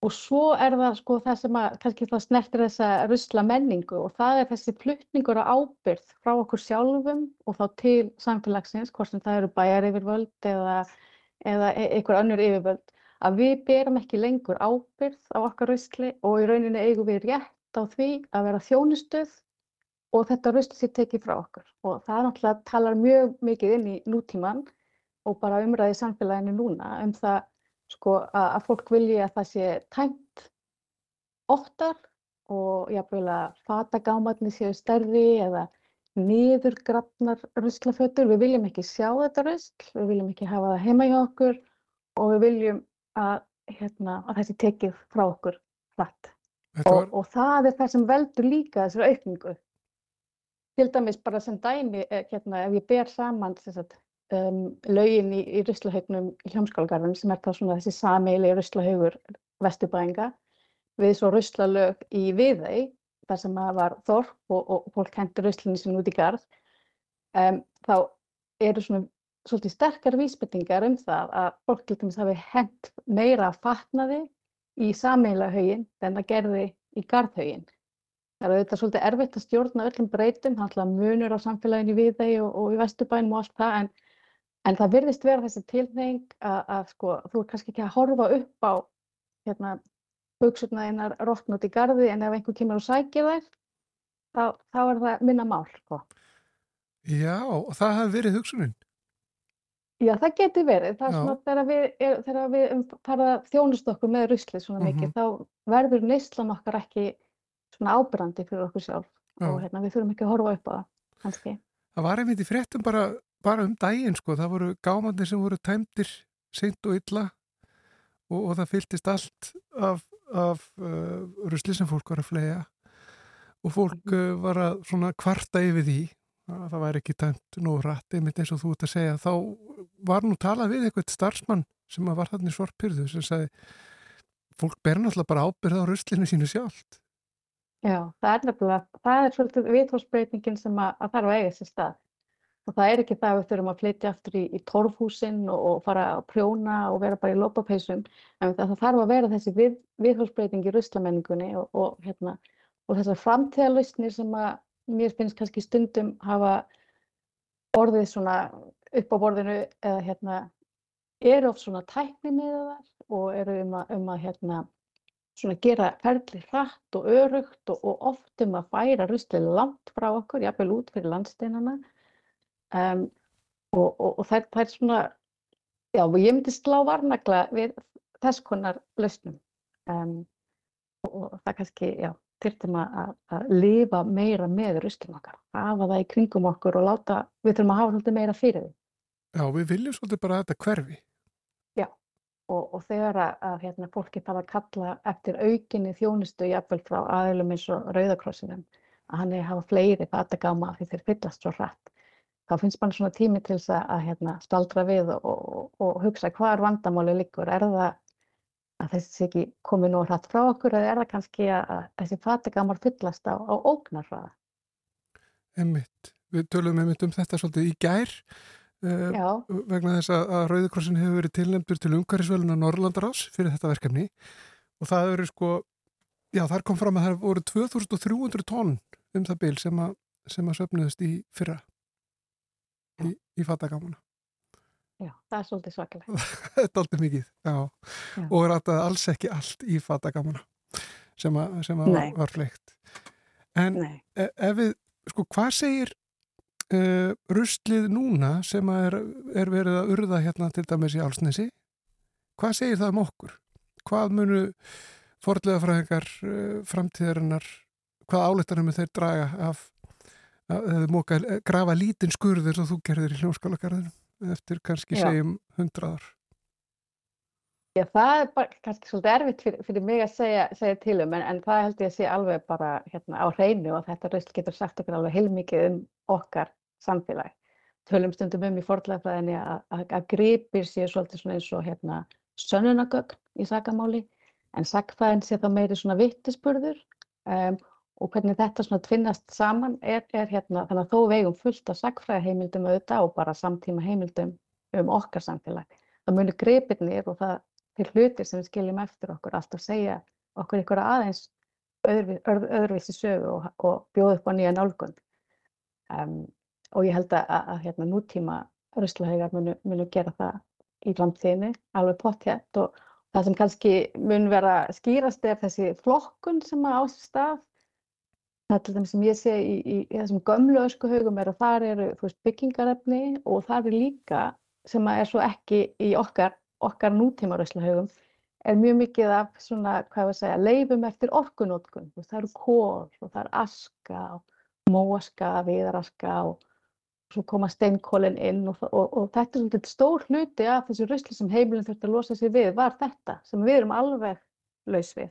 Og svo er það sko það sem að kannski það snertir þessa rusla menningu og það er þessi flutningur á ábyrð frá okkur sjálfum og þá til samfélagsins, hvort sem það eru bæjar yfirvöld eða, eða einhver önnur yfirvöld, að við berum ekki lengur ábyrð á okkar rusli og í rauninni eigum við rétt á því að vera þjónustuð og þetta rusli sér tekið frá okkur. Og það náttúrulega talar mjög mikið inn í nútíman og bara umræði samfélaginu núna um það sko að, að fólk vilji að það sé tæmt oftar og jáfnveil að fatagámatni séu stærri eða niðurgrafnar ruslafötur. Við viljum ekki sjá þetta rusl, við viljum ekki hafa það heima hjá okkur og við viljum að, hérna, að þessi tekið frá okkur hratt. Var... Og, og það er það sem veldur líka þessari aukningu. Til dæmis bara sem dæmi, hérna, ef ég ber saman sagt, um, laugin í, í ruslahaugnum í hljómskálgarðin sem er þá svona þessi sameili ruslahaugur vesturbæðinga við svo ruslalög í Viðei þar sem það var þorp og, og fólk hendur ruslinu sinni út í garð um, þá eru svona svolítið sterkar vísbendingar um það að fólk til dæmis hafi hent meira fatnaði í sameila haugin en það gerði í garðhaugin. Það er auðvitað svolítið erfitt að stjórna öllum breytum, það er munur á samfélaginu við þeir og, og í vesturbænum og allt það en En það virðist vera þessi tilneying að, að sko, þú er kannski ekki að horfa upp á hérna, buksurna einar rótn út í gardi en ef einhver kemur og sækir þær, þá, þá er það minna mál. Sko. Já, og það hefði verið hugsunin. Já, það geti verið. Það svona þegar við, þegar við fara þjónust okkur með ruslið svona mikið, mm -hmm. þá verður neyslan okkar ekki svona ábyrrandi fyrir okkur sjálf Já. og hérna, við þurfum ekki að horfa upp á það, kannski. Það var einmitt í fréttum bara bara um daginn sko, það voru gámandir sem voru tæmdir seint og illa og, og það fyltist allt af, af uh, rusli sem fólk var að flega og fólk uh, var að svona kvarta yfir því að það væri ekki tæmt nú rætt einmitt eins og þú ert að segja. Þá var nú talað við eitthvað starfsmann sem var þarna í svartpyrðu sem sagði fólk ber náttúrulega bara ábyrða á ruslinu sínu sjálft. Já, það er nefnilega, það er svolítið viðhórsbreytingin sem að, að þarf að eiga sér stað Og það er ekki það að við þurfum að flytja aftur í, í torfhúsin og, fara að prjóna og vera bara í lópapeysum. En það, það þarf að vera þessi við, viðhórsbreyting í ruslamenningunni og, og, hérna, og þessar framtíðarlausnir sem að mér finnst kannski stundum hafa orðið svona upp á borðinu eða hérna eru oft svona tæknimiðaðar og eru um að, um að hérna svona gera ferli hratt og örugt og, og oft um að færa ruslið langt frá okkur, jafnvel út fyrir landsteinana um, og, og, og það, það er svona, já, og ég myndi slá varnagla við þess konar lausnum um, og, og það kannski, já, þurftum að, að, lifa meira með ruslum okkar, hafa það í kringum okkur og láta, við þurfum að hafa svolítið meira fyrir því. Já, við viljum svolítið bara að þetta hverfi. og, og þegar að, að hérna, fólki fara að kalla eftir aukinni þjónustu jafnvel frá aðilum eins og Rauðakrossinum að hann er að hafa fleiri fatagáma því þeir fyllast svo hratt þá finnst mann svona tími til þess að, hérna, staldra við og, og, og hugsa hvar vandamáli liggur. Er það að þessi ekki komið nú hratt frá okkur eða er það kannski að, að þessi fatagámar fyllast á, á ógnarfraða Emmitt, við tölum einmitt um þetta svolítið í gær Já, vegna þess að, að Rauðikrossin hefur verið tilnefndur til umhverfisvöluna Norrlandarás fyrir þetta verkefni. Og það verið sko, já þar kom fram að það voru 2300 tonn um það bil sem að, sem að söfnuðist í fyrra í, fatagámana. já, það er svolítið svakilegt *laughs* Þetta er alltaf mikið, já. Já. Og rataði alls ekki allt í fatagámana sem, að, sem var, var fleikt. En e- ef við, sko, hvað segir uh, ruslið núna sem er, er verið að urða hérna til dæmis í Álsnesi? Hvað segir það um okkur? Hvað munu forðlega fræðingar uh, framtíðarinnar, hvað áleittanum þeir draga af móka að grafa lítinn skurður og þú gerðir í hljómskálagarðinu eftir kannski Já. segjum hundraðar. Já, það er bara kannski svolítið erfitt fyrir, fyrir mig að segja, segja til um, en, en það held ég að sé alveg bara hérna, á hreinu og þetta rusl getur sagt okkur alveg heilmikið um okkar samfélag. Tölum stundum um í fornleifræðinni að, gripir séu svolítið svona eins og hérna, sönnunagögn í sakamáli, en sakfræðin sé þá meiri svona vittispurður um, og hvernig þetta svona tvinnast saman er, er hérna, þannig að þó við eigum fullt af sakfræðaheimildum auðvitað og bara samtíma heimildum um okkar samfélag. Það munu gripirnir og það þeir hlutir sem við skiljum eftir okkur alltaf segja okkur ykkur aðeins öðruví, öðru, öðruvísi sögu og, og bjóða upp á nýja nálgun um, og ég held að, að, hérna, nútíma munu, munu gera það í framtíðinni alveg pottjætt og það sem kannski mun vera skýrast er þessi flokkun sem á stað það er til dæmis sem ég sé í, í, í þessum gömlu öskuhaugum er að þar eru veist, byggingarefni og þar er líka sem að er svo ekki í okkar okkar nútíma ruslahaugum er mjög mikið af svona, hvað við segja, leifum eftir orkunótkun. Það eru kór og það er aska og móaska, viðaraska og svo koma steinkólin inn og, og, og þetta er svolítið stór hluti af þessu rusli sem heimilin þurfti að losa sig við var þetta sem við erum alveg laus við.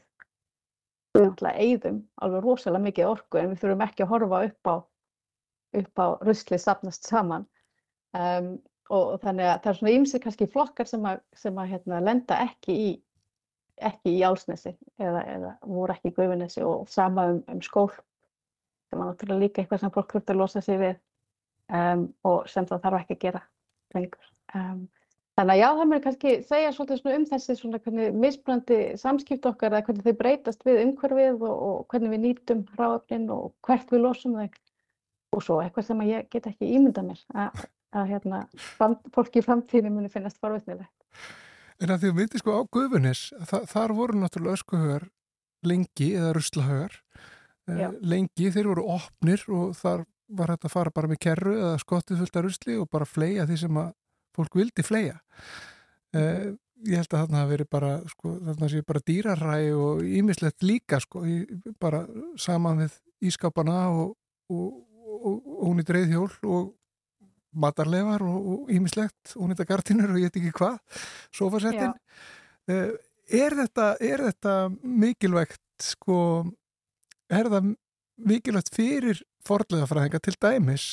Við náttúrulega eyðum alveg rosalega mikið orku en við þurfum ekki að horfa upp á, upp á ruslið safnast saman. Um, og þannig að það er svona ýmsir kannski flokkar sem að, sem að hérna, lenda ekki í ekki í Álsnesi eða, eða voru ekki í Guðvinnesi og sama um, um skól sem var náttúrulega líka eitthvað sem fólk þurfti að losa sig við um, og sem það þarf ekki að gera lengur. Um, þannig að já, það mér kannski segja svolítið um þessi svona hvernig misbrandi samskipt okkar eða hvernig þau breytast við umhverfið og, og hvernig við nýtum ráöfnin og hvert við losum þau og svo eitthvað sem ég get ekki ímyndað mér að, að hérna, fólki í framtíðinu muni finnast forvitnilegt. En að því að myndi sko á Guðunis, þa þar voru náttúrulega öskuhaugar lengi eða ruslahaugar Já. eh, lengi, þeir voru opnir og þar var þetta að fara bara með kerru eða skottið fullt af rusli og bara fleia því sem að fólk vildi fleia. Eh, ég held að þarna hafi verið bara, sko, þarna sé bara dýraræ og ímislegt líka, sko, bara saman við ískapana og, og, og, og hún í dreifhjól og matarleifar og ímislegt, hún í gardinur og ég veit ekki hvað, sofasettin. Uh, er, þetta, er þetta mikilvægt, sko, er það mikilvægt fyrir forðlegafræðinga til dæmis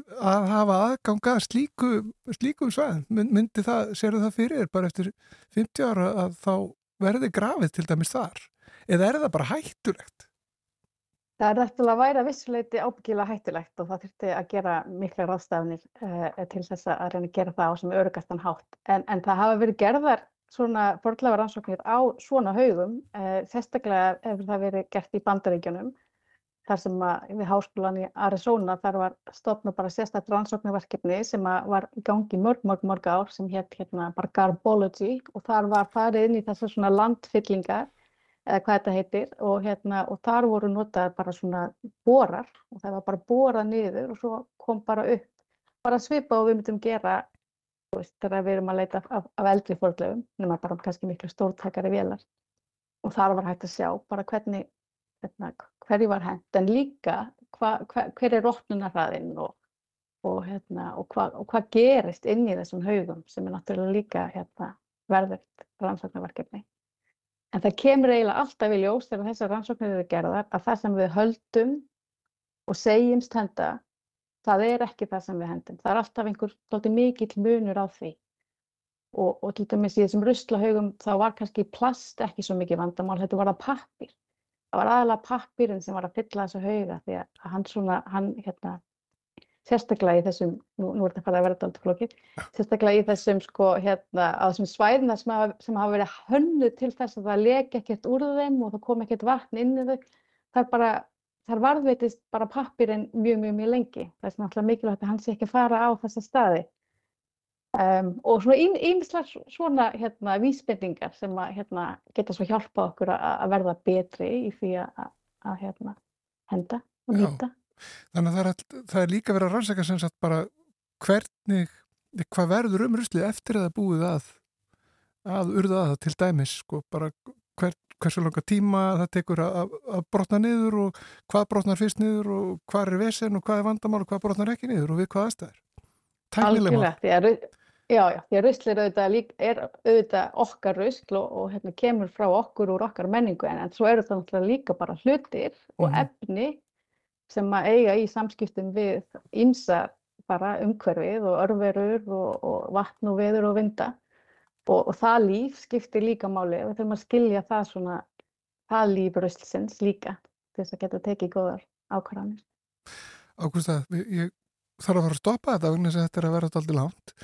að hafa aðganga slíku, slíkum? Mynd- Myndi það, sérðu það fyrir bara eftir 50 ára að þá verði grafið til dæmis þar? Eða er það bara hættulegt? Það er náttúrulega að væri að vissuleiti ábyggilega hættulegt og það þurfti að gera mikla ráðstafnir uh, til þess að reyna að gera það á sem örugastan hátt. En, en það hafa verið gerðar svona forðlega rannsóknir á svona haugum, uh, sérstaklega hefur það verið gert í bandaríkjunum, þar sem að við háskólan í Arizona þar var stofna bara sérstaklega rannsóknarverkefni sem var í gangi mörg, mörg, mörg ár sem hétt hérna bara Garbology. Og þar var farið inn í þessar svona landfyllingar eða hvað þetta heitir og, hérna, og þar voru notaðar bara svona borar. Og það var bara borað niður og svo kom bara upp bara svipa og við myndum gera þegar við erum að leita af, af eldri fórlöfum, nema bara kannski miklu stórtækari vélar. Og þar var hægt að sjá bara hvernig hérna, hverju var hent en líka hva, hva, hver er rótnunarhraðinn og, og, hérna, og, hva, og hvað gerist inn í þessum haugum sem er náttúrulega líka hérna, verðugt rannsóknarverkefni. En það kemur eiginlega alltaf í ljós þegar þessar rannsóknir eru gerðar að það sem við höldum og segjumst henda, það er ekki það sem við hendum. Það er alltaf einhver doldið mikill munur á því. Og, og til dæmis í þessum ruslahaugum þá var kannski plast ekki svo mikið vandamál, þetta var það pappir. Það var aðalega pappirinn sem var að fylla þessu hauga því að hann svona, hann hérna, sérstaklega í þessum, nú, nú er þetta farið að verða alltaf flókið, sérstaklega í þessum sko hérna á þessum svæðina sem hafa, sem hafa verið hönnuð til þess að það leki ekkert úr þeim og það kom ekkert vatn inn í þau, það er bara, þar varðveitist bara pappirinn mjög, mjög, mjög lengi. Það er náttúrulega mikilvægt að hann sé ekki fara á þessa staði. Um, og svona ímislega svona hérna vísbendingar sem að hérna geta svo hjálpa okkur að, verða betri í því að, að hérna henda og Já. nýta. Þannig að það er, það er líka verið að rannsaka sem sagt bara hvernig, hvað verður um ruslið eftir að það búið að, að urða að það til dæmis, sko, bara hver, hversu langa tíma það tekur að, brotna niður og hvað brotnar fyrst niður og hvað er vesen og hvað er vandamál og hvað brotnar ekki niður og við hvað aðstæður. Algjörlega, því að, ru- já, já, því að rusl er auðvitað, lík, er auðvitað okkar rusl og, og hérna, kemur frá okkur úr okkar menningu en, en svo eru það náttúrulega líka bara hlutir og Mhm. efni sem að eiga í samskiptum við ýmsa bara umhverfið og örverur og, og vatn og veður og vinda og, og það líf skiptir líka máli og við þurfum að skilja það svona, það líf ruslsins líka til þess að geta tekið góðar ákvarðanir. Ágústa, ég þarf að fara að stoppa þetta vegna þess að þetta er að vera alltaf langt.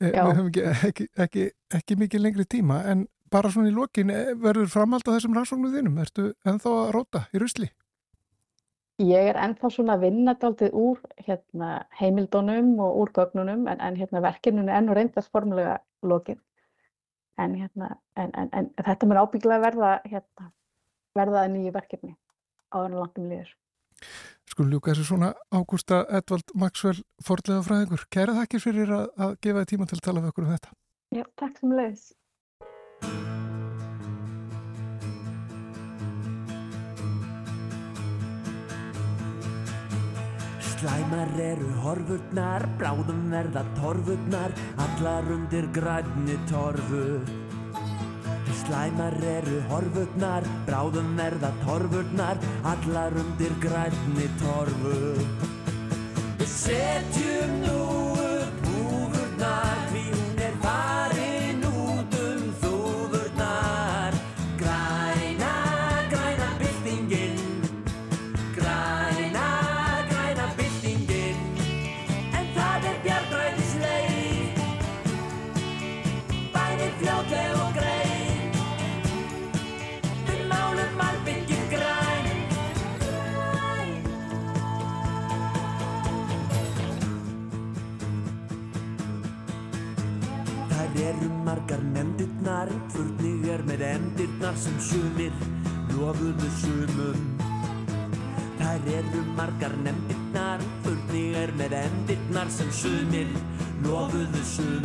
Eh. Við höfum ekki, ekki, ekki, ekki mikið lengri tíma en bara svona í lokin eh, verður framhald á þessum rannsóknu þínum. Ertu ennþá að róta í rusli? Ég er ennþá svona að vinna dálítið úr hérna, heimildunum og úr gögnunum en, en hérna, verkefninu er enn og reyndast formulega lokið. En, hérna, en, en, en þetta mér ábyggilega verða, hérna, verða að nýju verkefni áður en langt um liður. Skulum ljúka þessu svona Ágústa Edvald Maxwell fordlega fræðingur. Kæra þakkir fyrir að, að gefa þið tíma til að tala við okkur um þetta. Já, takk sem leiðis. Slæmar eru horfurnar, bráðum verða torfurnar, allar undir grænni torfu. Slæmar eru horfurnar, bráðum verða torfurnar, allar undir grænni torfu. Við setjum nú sem sumir Lofuðu sumum Þær eru margar nefndirnar, furning er með endirnar sem sumir lofuðu sumum.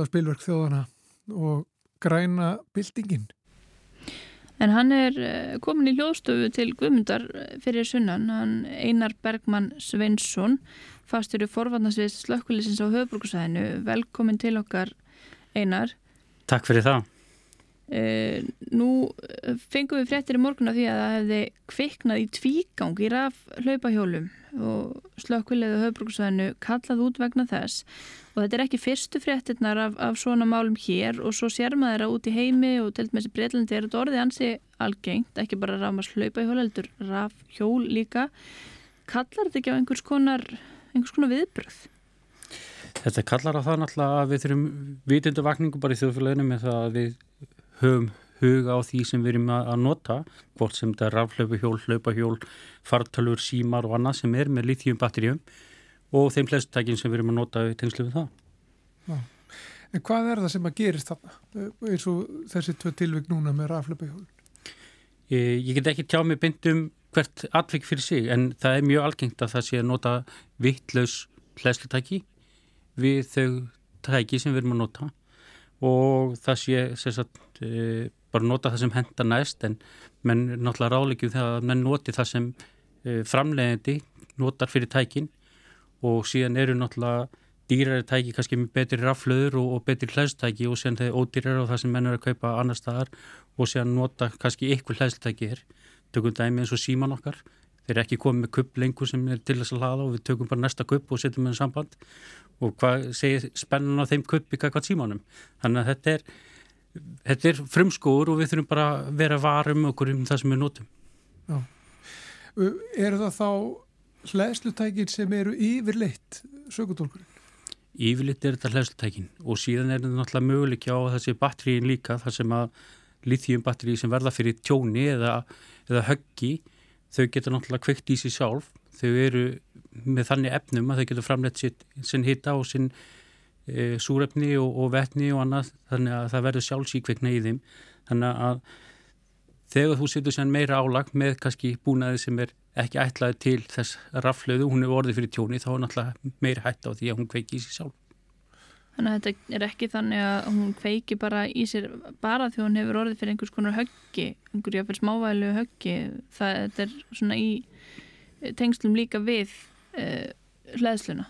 Var spilverk þjóðana og græna byltingin. En hann er eh, komin í hljóðstofu til Guðmundar eh, fyrir sunnan, hann Einar Bergmann Sveinsson, fastur í forvarnasvið slökkulisins á höfbruksæðinu. Velkomin til okkar Einar. Takk fyrir það. Uh, nú fengum við fréttir í morgun af því að það hefði kviknað í tvígang í raf hlaupahjólum og slökkvilið á höfbruksvæðinu kallað út vegna þess og þetta er ekki fyrstu fréttirnar af, af svona málum hér og svo sér maður að út í heimi og til dæmis í Breitlandi er þetta orðið ansi algengt, ekki bara rafmars hlaupahjól heldur rafhjól líka kallar þetta ekki á einhvers konar einhvers konar viðbröð? Þetta kallar á það náttúrulega að við þurfum vitundu vakningu bara í þjóðfélaginu með það að við höfum huga á því sem við erum að nota, hvort sem þetta er rafhlaupahjól, hlaupahjól, fartölur, símar og annað sem er með lithium batterjum og þeim flestutækin sem við erum að nota í tengslu við það. En hvað er það sem að gerist þarna? Eins og þessi tvö tilvík núna með rafleipahjól. Ég, ég get ekki tjá mig beint um hvert atvik fyrir sig en það er mjög algengt að það sé að nota vittlaus hlæslutæki við þau tæki sem við erum að nota og það sé sagt, e, bara nota það sem henda næst en menn náttúrulega rálegjum þegar menn noti það sem e, framleiðandi notar fyrir tækin og síðan eru náttúrulega dýrari tæki kannski með betri raflöður og, og betri hlæstæki og síðan þeir ódýrari og það sem menn eru að kaupa annar staðar og síðan nota kannski ykkur hlæstæki er tökum dæmi eins og síman okkar. Þeir eru ekki komið með kupp lengur sem er til þess að hlaða og við tökum bara næsta kupp og setjum með samband. Og hvað segir spennan á þeim kupp í hvað símanum? Þannig að þetta er þetta er frumskóur og við þurfum bara að vera varum okkur um það sem við notum. Uh, Eru það þá hlæðslutækin sem eru yfirleitt sökutólkurinn? Yfirleitt er þetta hlæðslutækin og síðan er þetta náttúrulega möguleik á þessi batteríin líka þar sem að lithium batterí sem verða fyrir tjóni eða, eða höggi þau geta náttúrulega kveikt í sig sjálf þau eru með þannig efnum að þau geta framleitt sinn hitta og sinn e, súrefni og, og vetni og annað þannig að það verður sjálfsíkveikna í þeim þannig að þegar þú setur sér meira álag með kannski búnaði sem er ekki ætlaði til þess raflöðu, hún er orðið fyrir tjóni þá er náttúrulega meira hætt á því að hún kveiki í sig sjálf Þannig að þetta er ekki þannig að hún kveiki bara í sér bara því hún hefur orðið fyrir einhvers konar höggi, einhverja fyrir smávælu höggi. Það er svona í tengslum líka við uh, hlæðsluna.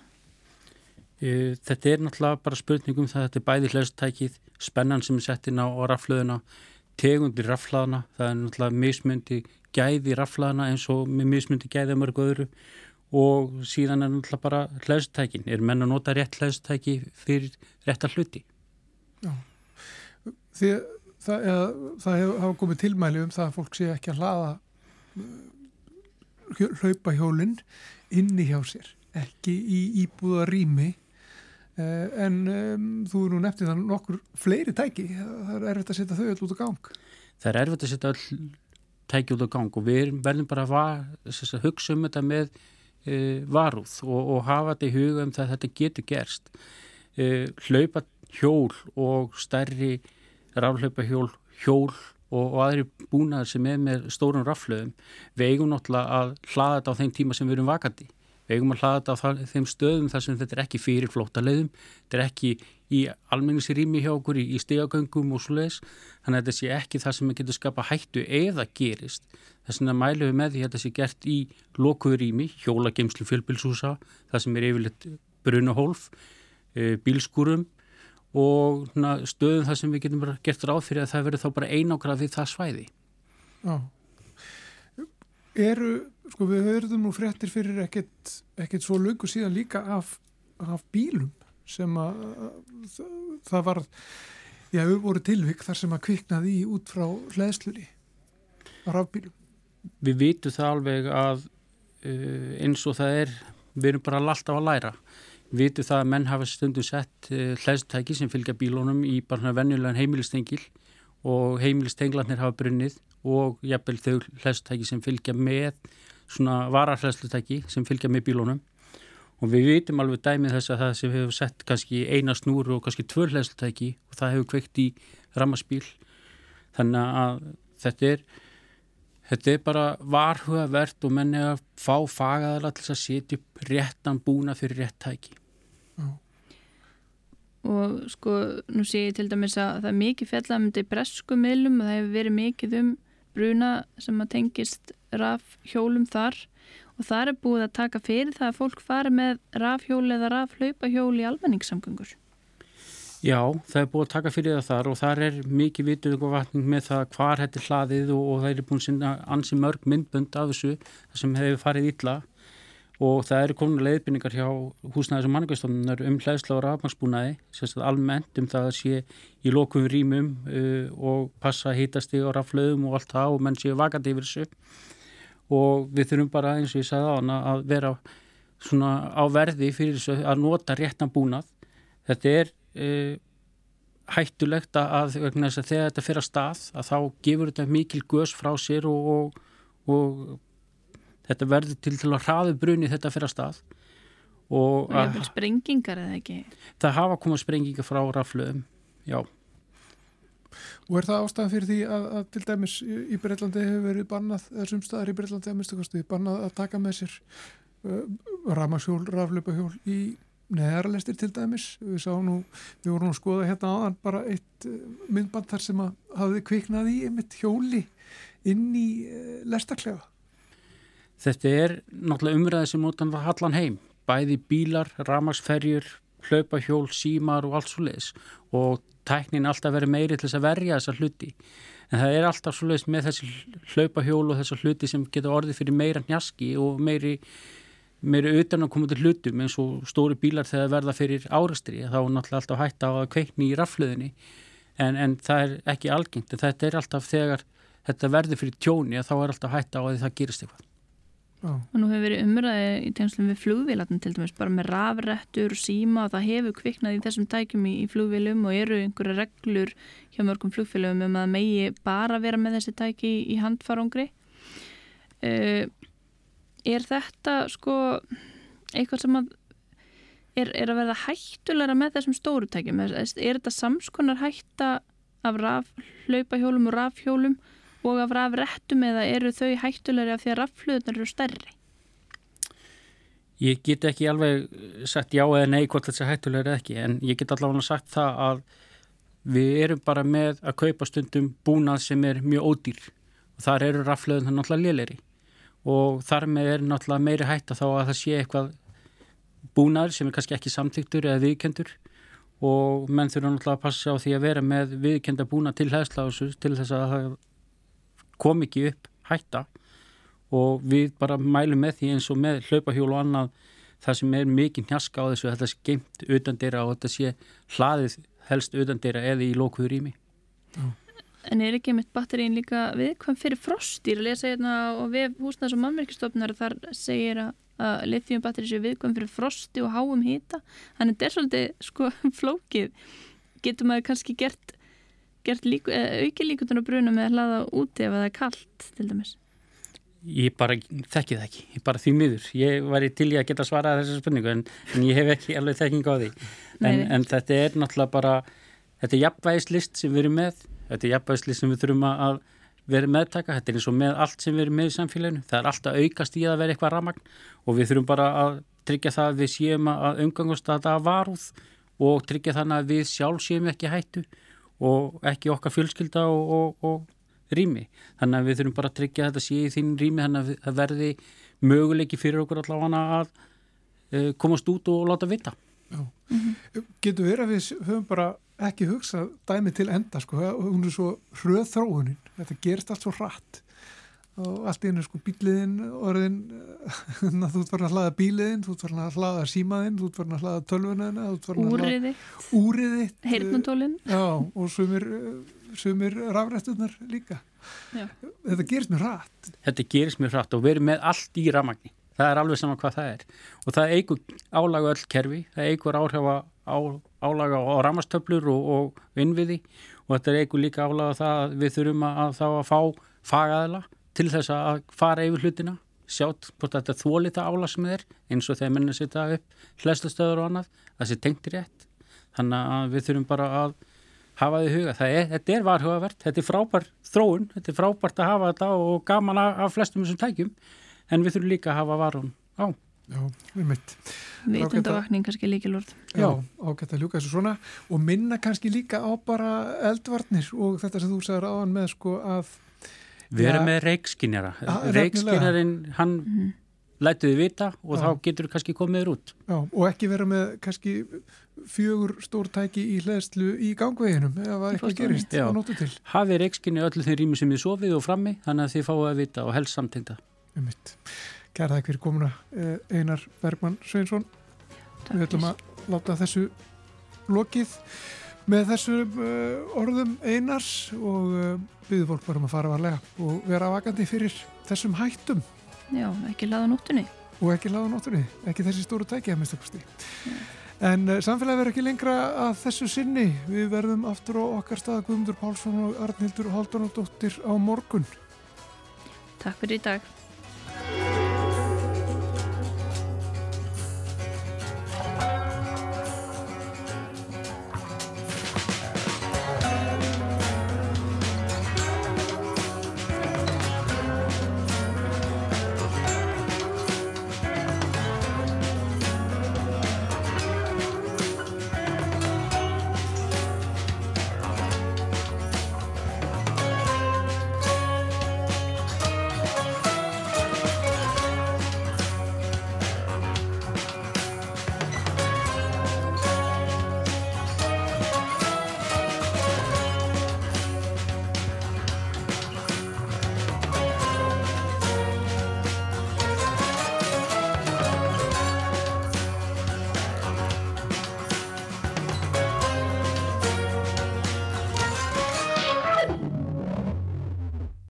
E, Þetta er náttúrulega bara spurningum það að þetta er bæði hlæðstækið, spennan sem er sett inn á, á raflöðuna, tegundir raflaðana, það er náttúrulega mismundi gæði raflaðana eins og mismundi gæði mörgu öðru. Og síðan er náttúrulega bara hlæðstækin, er menn að nota rétt hlæðstæki fyrir rétta hluti. Því að það, eða, það hefur hafa komið tilmæli um það að fólk sé ekki að hlaða uh, hlaupahjólinn inni hjá sér, ekki í íbúða rými en um, þú er nú nefntið það nokkur fleiri tæki, það er erfitt að setja þau öll út á gang. Það er erfitt að setja all tæki út á gang og við verðum bara að, var, að hugsa um þetta með e, varúð og, og hafa þetta í huga um það að þetta getur gerst. E, hlaupa hjól og stærri raflaupa hjól, hjól og, og aðri búnaðar sem er með stórun raflöðum, við eigum náttúrulega að hlaða þetta á þeim tíma sem við erum vakandi. Við eigum að hlaða þetta á þeim stöðum þar sem þetta er ekki fyrir flótaleiðum, þetta er ekki í almenningsrými hjá okkur í, í stegagöngum og svo leiðis þannig að þetta sé ekki það sem getur skapa hættu eða gerist. Þess vegna mælum við með því að þetta sé gert í lokuður rými, hjólageimslu fjölbilshúsa það sem er yfirleitt brunahólf e, bílskúrum og stöðum það sem við getum gert ráð fyrir að það verður þá bara einágrað við það svæði. Já. Eru, sko við höfðum nú fréttir fyrir ekkert, ekkert svo löngu síðan líka af, af bílum sem að það, það var, já, við voru tilvik þar sem að kviknaði í út frá hlæðslunni á rafbílum. Við vitum það alveg að uh, eins og það er, við erum bara alltaf að læra. Við vitum það að menn hafa stundum sett uh, hlæðstæki sem fylgja bílónum í bara venjulegan heimilistengil og heimilistenglarnir hafa brunnið og jafnvel þau hlæðstæki sem fylgja með svona vararhlæðslutæki sem fylgja með bílónum og við vitum alveg dæmið þess að það sem hefur sett kannski eina snúru og kannski tvör hlæðslutæki og það hefur kveikt í rammarspíl þannig að þetta er þetta er bara varhugavert og menni að fá fagaðala til að setja upp réttan búna fyrir rétt tæki. Og sko nú sé ég til dæmis að það er mikið fjallamöndi í bresku miðlum og það hefur verið mikið um bruna sem að tengist rafhjólum þar og það er búið að taka fyrir það að fólk fari með rafhjól eða rafhlaupahjól í almenningssamgöngur. Já, það er búið að taka fyrir það þar og þar er mikið vituð og vatning með það hvar þetta er hlaðið og, og það er búin sinna ansi mörg myndbönd af þessu sem hefur farið illa og það eru komin leiðbynningar hjá húsnæðis og manningastofnunar um hlæðsla og rafmagsbúnaði, sérstaklega almennt um það að sé í lokum rýmum uh, og passa hýtasti og raflöðum og allt það og menn séu vakandi yfir þessu og við þurfum bara eins og ég sagði á hana að vera svona á verði fyrir þessu að nota réttan búnað. Þetta er uh, hættulegt að, að þegar þetta fyrir að stað að þá gefur þetta mikil gös frá sér og, og, og þetta verður til til að hraðu bruni þetta fyrir að stað og vil sprengingar eða ekki. það hafa komað sprengingar frá raflöðum já, Og er það ástæðan fyrir því að, að til dæmis í, Breitlandi hefur verið bannað, eða sumstaðar í Breitlandi að minnstu kosti, bannað að taka með sér uh, ramasjól, raflöpahjól í neðarlestir til dæmis. Við sáum nú, við vorum nú að skoða hérna áðan bara eitt uh, myndband þar sem að hafði kviknað í einmitt hjóli inn í uh, lestaklefa. Þetta er náttúrulega umræði sem notan það hallan heim. Bæði bílar, ramagsferjur hlaupahjól, símar og allt svo leiðis og tæknin alltaf verið meiri til þess að verja þessa hluti. En það er alltaf svo leiðis með þessi hlaupahjól og þessa hluti sem geta orðið fyrir meira njaski og meiri meiri utan að koma til hlutum eins og stóri bílar þegar verða fyrir árastri þá er náttúrulega alltaf hægt á að kveikni í raflöðinni en, en það er ekki algengt. En þetta er alltaf þegar þetta verður fyrir tjóni þá er alltaf hægt á að það gerist eitthvað Já, Og nú hefur verið umræði í tengslum við flugvélarnir til dæmis, bara með rafrættur, síma og það hefur kviknað í þessum tækjum í, í flugvélum og eru einhverja reglur hjá mörgum flugfélögum um að megi bara vera með þessi tæki í, handfarangri. Uh, er þetta sko eitthvað sem að er, er að verða hættulegra með þessum stóru tækjum? Er, er þetta samskonar hætta af rafhlaupahjólum og rafhjólum og af rafrættum eða eru þau hættulegri af því að raffluðunar eru stærri? Ég get ekki alveg sagt já eða nei hvort þetta er hættulega eða ekki en ég get allavega sagt það að við erum bara með að kaupa stundum búnað sem er mjög ódýr. Og þar eru raflöðun það náttúrulega léleri og þar með er náttúrulega meiri hætta þá að það sé eitthvað búnaður sem er kannski ekki samþyktur eða viðkendur og menn þurfa náttúrulega að passa á því að vera með viðkenda búnað til hæðslásu til þess að kom ekki upp hætta og við bara mælum með því eins og með hlaupahjól og annað það sem er mikið njaska á þessu að þetta sé geimt utan dyrra og þetta sé hlaðið helst utan dyrra eða í lókuður ími. En er ekki mitt batterín líka viðkvæm fyrir frostýr? Að lesa hérna og við húsnæðs og mannverkistofnar þar segir að, að lithium batteri séu viðkvæm fyrir frosti og háum hýta. Þannig þetta er svolítið sko *laughs* flókið. Getur maður kannski gert líku, auki líkutun og bruna með að hlaða úti ef það er kallt til dæmis? Ég bara þekki það ekki, ég bara því miður. Ég væri til í að geta svarað þessu spurningu en, en ég hef ekki alveg þekking á því. En, en þetta er náttúrulega bara, þetta er jafnvægislist sem við erum með, þetta er jafnvægislist sem við þurfum að vera meðtaka, þetta er eins og með allt sem við erum með í samfélaginu. Það er alltaf aukast í að vera eitthvað ramagn og við þurfum bara að tryggja það að við séum að umgangast að það varúð og tryggja þannig að við sjálf séum ekki hættu og ekki okkar fjölskylda og, og, og rými. Þannig að við þurfum bara að tryggja þetta sé í þín rými þannig að það verði möguleiki fyrir okkur allavega að uh, komast út og láta vita. Getur verið að við höfum bara ekki hugsað dæmi til enda sko, hún er svo hröð þróunin, þetta gerist allt svo hratt og allt í hennu sko bíliðin orðin, *laughs* þú ert farin að hlaða bíliðin, þú ert farin að hlaða símaðin, þú ert farin að hlaða tölvunina, þú ert farin að hlaða Úriði, úriði, heyrnatólin. já, og sumir, eh, sumir rafrættunar líka. Já. Þetta gerist mjög hratt. Þetta gerist mjög hratt og við erum með allt í ramagni. Það er alveg saman hvað það er. Og það eigur álaga öll kerfi, það eigur áhrifa á, álaga á ramastöflur og, og innviði og þetta eigur líka álaga það að við þurfum að, að þá að fá fagaðila til þess að fara yfir hlutina, sjátt hvort þetta þóli það álag sem er eins og þegar menna setja upp hlæstustöður og annað, það sé tengt rétt. Þannig að við þurfum bara að hafa því í huga. Það er, þetta er varhugavert, þetta er frábær þróun, þetta er frábært að hafa þetta og gaman af, af flestum þessum tækjum, en við þurfum líka að hafa varun á. Já, við mitt. Vitundavakning kannski líkilvörð. Já, ágætt að ljúka þessu svona og minna kannski líka á bara eldvarnir og þetta sem þú sagður áðan með sko að Við erum með reikskinjara. Reikskinjarinn, hann Mhm. lætuði vita og Já. þá getur kannski komið þér út. Já, og ekki vera með kannski fjögur stórtæki í hlæðslu í gangveginum eða eitthvað gerist Já. á nótu til. Hafið reikskinni öllu þeim rými sem þið sofið og frammi, þannig að þið fáið að vita og helst samtengda. Um mitt. Kæra þakk fyrir komuna Einar Bergmann Sveinsson. Við ætlum að láta þessu lokið með þessu uh, orðum Einars og uh, byggðu fólk bara um að fara varlega og vera vakandi fyrir þessum hættum Já, ekki laða nóttunni. og ekki láða nóttunni, ekki þessi stóru tæki að minnstakosti. En uh, samfélagi verður ekki lengra að þessu sinni. Við verðum aftur á okkar stað Guðmundur Pálsson og Arnhildur Haldunardóttir á morgun. Takk fyrir í dag.